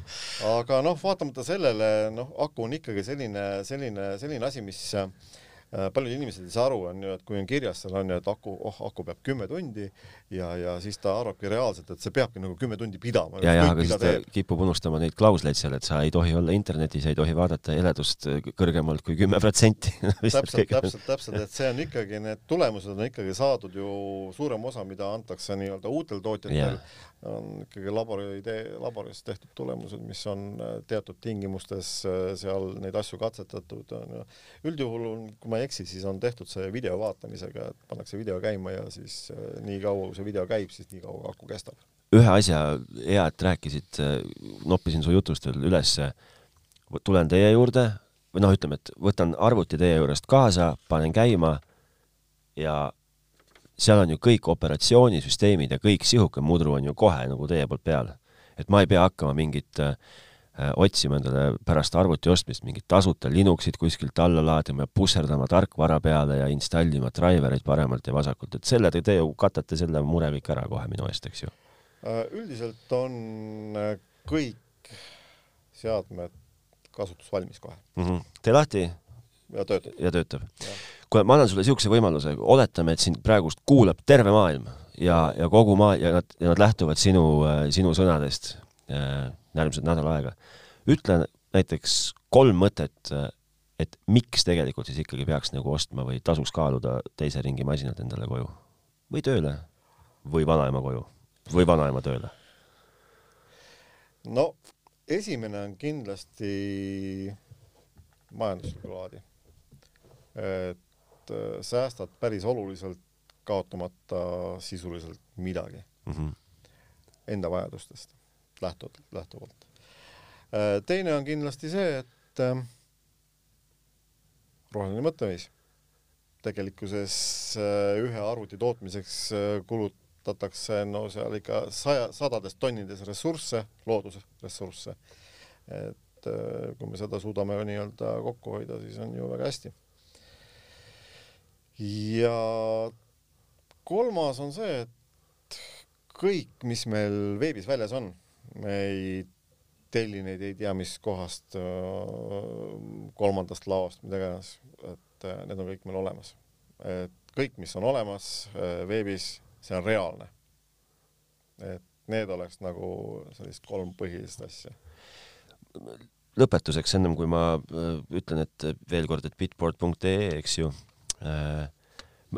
aga noh, vaatamata sellele, noh, aku on ikkagi selline, selline, selline asi, mis Äh, paljud inimesed ei saa aru, on ju, et kui on kirjas seal on ju, et aku, oh, aku peab kümme tundi ja, ja siis ta arvabki reaalselt, et see peabki nagu kümme tundi pidama. ja, ja, aga siis ta kipub unustama neid klausleid seal, et sa ei tohi olla internetis, ei tohi vaadata heledust kõrgemalt kui kümme protsenti. täpselt, täpselt, täpselt, et see on ikkagi, need tulemused on ikkagi saadud ju suurem osa, mida antakse nii-öelda uutel tootjatel yeah on ikkagi labori laboris tehtud tulemused, mis on äh, teatud tingimustes äh, seal neid asju katsetatud, on ju. üldjuhul on, kui ma ei eksi, siis on tehtud see video vaatamisega, et pannakse video käima ja siis äh, nii kaua, kui see video käib, siis nii kaua aku kestab. ühe asja, hea, et rääkisid, noppisin su jutust veel ülesse, tulen teie juurde, või noh, ütleme, et võtan arvuti teie juurest kaasa, panen käima ja seal on ju kõik operatsioonisüsteemid ja kõik sihuke mudru on ju kohe nagu teie poolt peal. et ma ei pea hakkama mingit äh, otsima endale pärast arvuti ostmist mingit tasuta Linuxit kuskilt alla laadima ja pusserdama tarkvara peale ja installima drivereid paremalt ja vasakult, et selle te, te ju katate selle mure kõik ära kohe minu eest, eks ju? Äh, üldiselt on äh, kõik seadmed kasutusvalmis kohe mm. -hmm. tee lahti. Ja töötab. ja töötab kuule, ma annan sulle niisuguse võimaluse, oletame, et sind praegust kuulab terve maailm ja, ja kogu maa- ja nad, ja nad lähtuvad sinu, sinu sõnadest äh, järgmised nädal aega. ütle näiteks kolm mõtet, et miks tegelikult siis ikkagi peaks nagu ostma või tasuks kaaluda teise ringi masinad endale koju või tööle või vanaema koju või vanaema tööle? no esimene on kindlasti majanduslikku laadi. Et äh, säästad päris oluliselt, kaotamata sisuliselt midagi mm -hmm. enda vajadustest lähtuvalt, lähtuvalt. Äh, teine on kindlasti see, et äh, roheline mõtteviis. tegelikkuses ühe arvuti tootmiseks kulutatakse no seal ikka saja, sadades tonnides ressursse, loodusressursse. et kui me seda suudame nii-öelda kokku hoida, siis on ju väga hästi ja kolmas on see, et kõik, mis meil veebis väljas on, me ei telli neid ei tea mis kohast, kolmandast laost, mida iganes, et äh, need on kõik meil olemas. et kõik, mis on olemas äh, veebis, see on reaalne. et need oleks nagu sellist kolm põhilist asja. lõpetuseks, ennem kui ma äh, ütlen, et veel kord, et bitboard.ee, eks ju Äh,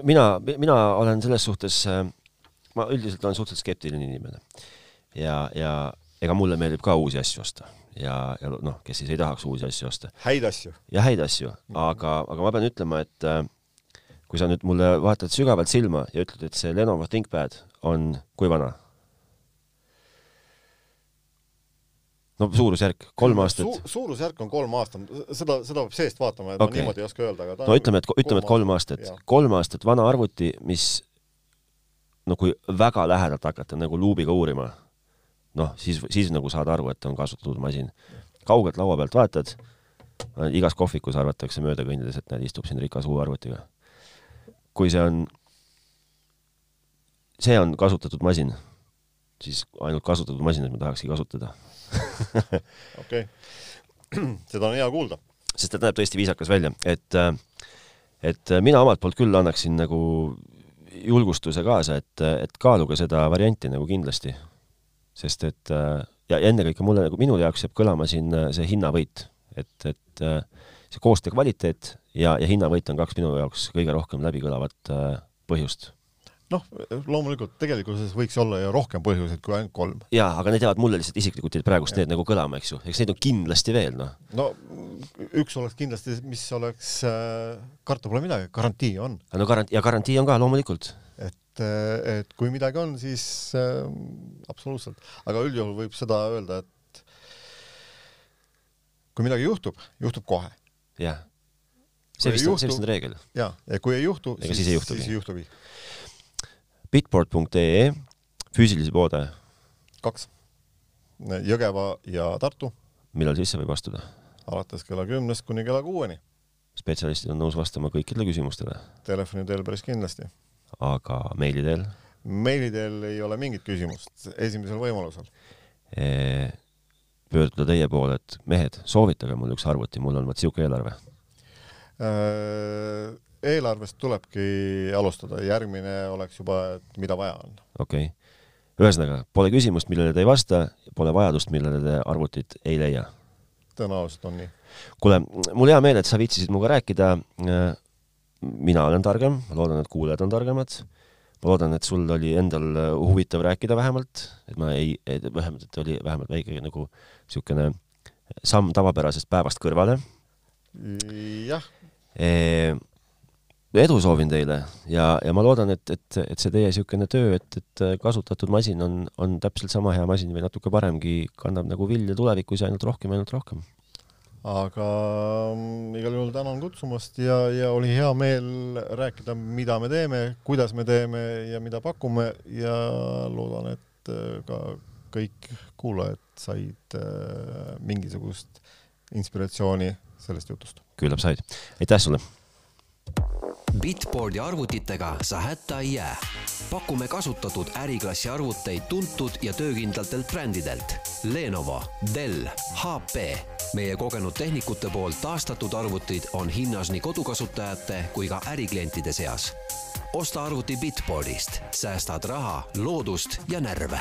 mina, mina olen selles suhtes, äh, ma üldiselt olen suhteliselt skeptiline inimene ja, ja ega mulle meeldib ka uusi asju osta ja, ja noh, kes siis ei tahaks uusi asju osta. häid asju. ja häid asju, aga, aga ma pean ütlema, et äh, kui sa nüüd mulle vaatad sügavalt silma ja ütled, et see Lenovo ThinkPad on kui vana no suurusjärk, kolm aastat Su. suurusjärk on kolm aastat, seda, seda peab seest vaatama, et okay. ma niimoodi ei oska öelda, aga no ütleme, et, ütleme, et kolm aastat, kolm aastat vana arvuti, mis no kui väga lähedalt hakata nagu luubiga uurima, noh, siis, siis nagu saad aru, et on kasutatud masin. kaugelt laua pealt vaatad, igas kohvikus arvatakse mööda kõndides, et näed, istub siin rikas uue arvutiga. kui see on, see on kasutatud masin, siis ainult kasutatud masinaid ma tahakski kasutada okei, seda on hea kuulda. sest ta näeb tõesti viisakas välja, et, äh, et mina omalt poolt küll annaksin nagu julgustuse kaasa, et, et kaaluge seda varianti nagu kindlasti. sest et äh, ja ennekõike mulle nagu minu jaoks jääb kõlama siin äh, see hinnavõit, et, et äh, see koostöö kvaliteet ja, ja hinnavõit on kaks minu jaoks kõige rohkem läbikõlavat äh, põhjust noh, loomulikult tegelikkuses võiks olla ju rohkem põhjuseid kui ainult kolm. jaa, aga need jäävad mulle lihtsalt isiklikult praegust need nagu kõlama, eks ju, eks neid on kindlasti veel, noh. no üks oleks kindlasti, mis oleks äh,, karta pole midagi, garantii on. no garant- ja garantii on ka loomulikult. et, äh, et kui midagi on, siis äh, absoluutselt, aga üldjuhul võib seda öelda, et kui midagi juhtub, juhtub kohe. jah. see vist on, see vist on reegel. jaa, ja kui ei juhtu, siis, siis ei juhtugi. siis ei juhtugi bitport.ee, füüsilisi poode. kaks, Jõgeva ja Tartu. millal sisse võib astuda? alates kella kümnest kuni kella kuueni. spetsialistid on nõus vastama kõikidele küsimustele? Telefoni teel päris kindlasti. aga meili teel? meili teel ei ole mingit küsimust, esimesel võimalusel e pöörduda teie poole, et mehed, soovitage mulle üks arvuti, mul on vot siuke eelarve äh, eelarvest tulebki alustada, järgmine oleks juba, et mida vaja on. okei okay., ühesõnaga pole küsimust, millele te ei vasta, pole vajadust, millele te arvutit ei leia. tõenäoliselt on nii. kuule, mul hea meel, et sa viitsisid minuga rääkida. mina olen targem, ma loodan, et kuulajad on targemad. ma loodan, et sul oli endal huvitav rääkida vähemalt, et ma ei, vähemalt, et oli vähemalt väike nagu niisugune samm tavapärasest päevast kõrvale. jah edu soovin teile ja, ja ma loodan, et, et, et see teie niisugune töö, et, et kasutatud masin on, on täpselt sama hea masin või natuke paremgi, kannab nagu vilja tulevikus ja ainult rohkem ja ainult rohkem. aga mm, igal juhul tänan kutsumast ja, ja oli hea meel rääkida, mida me teeme, kuidas me teeme ja mida pakume ja loodan, et äh, ka kõik kuulajad said äh, mingisugust inspiratsiooni sellest jutust. küllap said. aitäh sulle! Bitboardi arvutitega sa hätta ei jää. pakume kasutatud äriklassi arvuteid tuntud ja töökindlatelt brändidelt Lenovo, Dell, HP. meie kogenud tehnikute poolt taastatud arvutid on hinnas nii kodukasutajate kui ka äriklientide seas. osta arvuti Bitboardist, säästad raha, loodust ja närve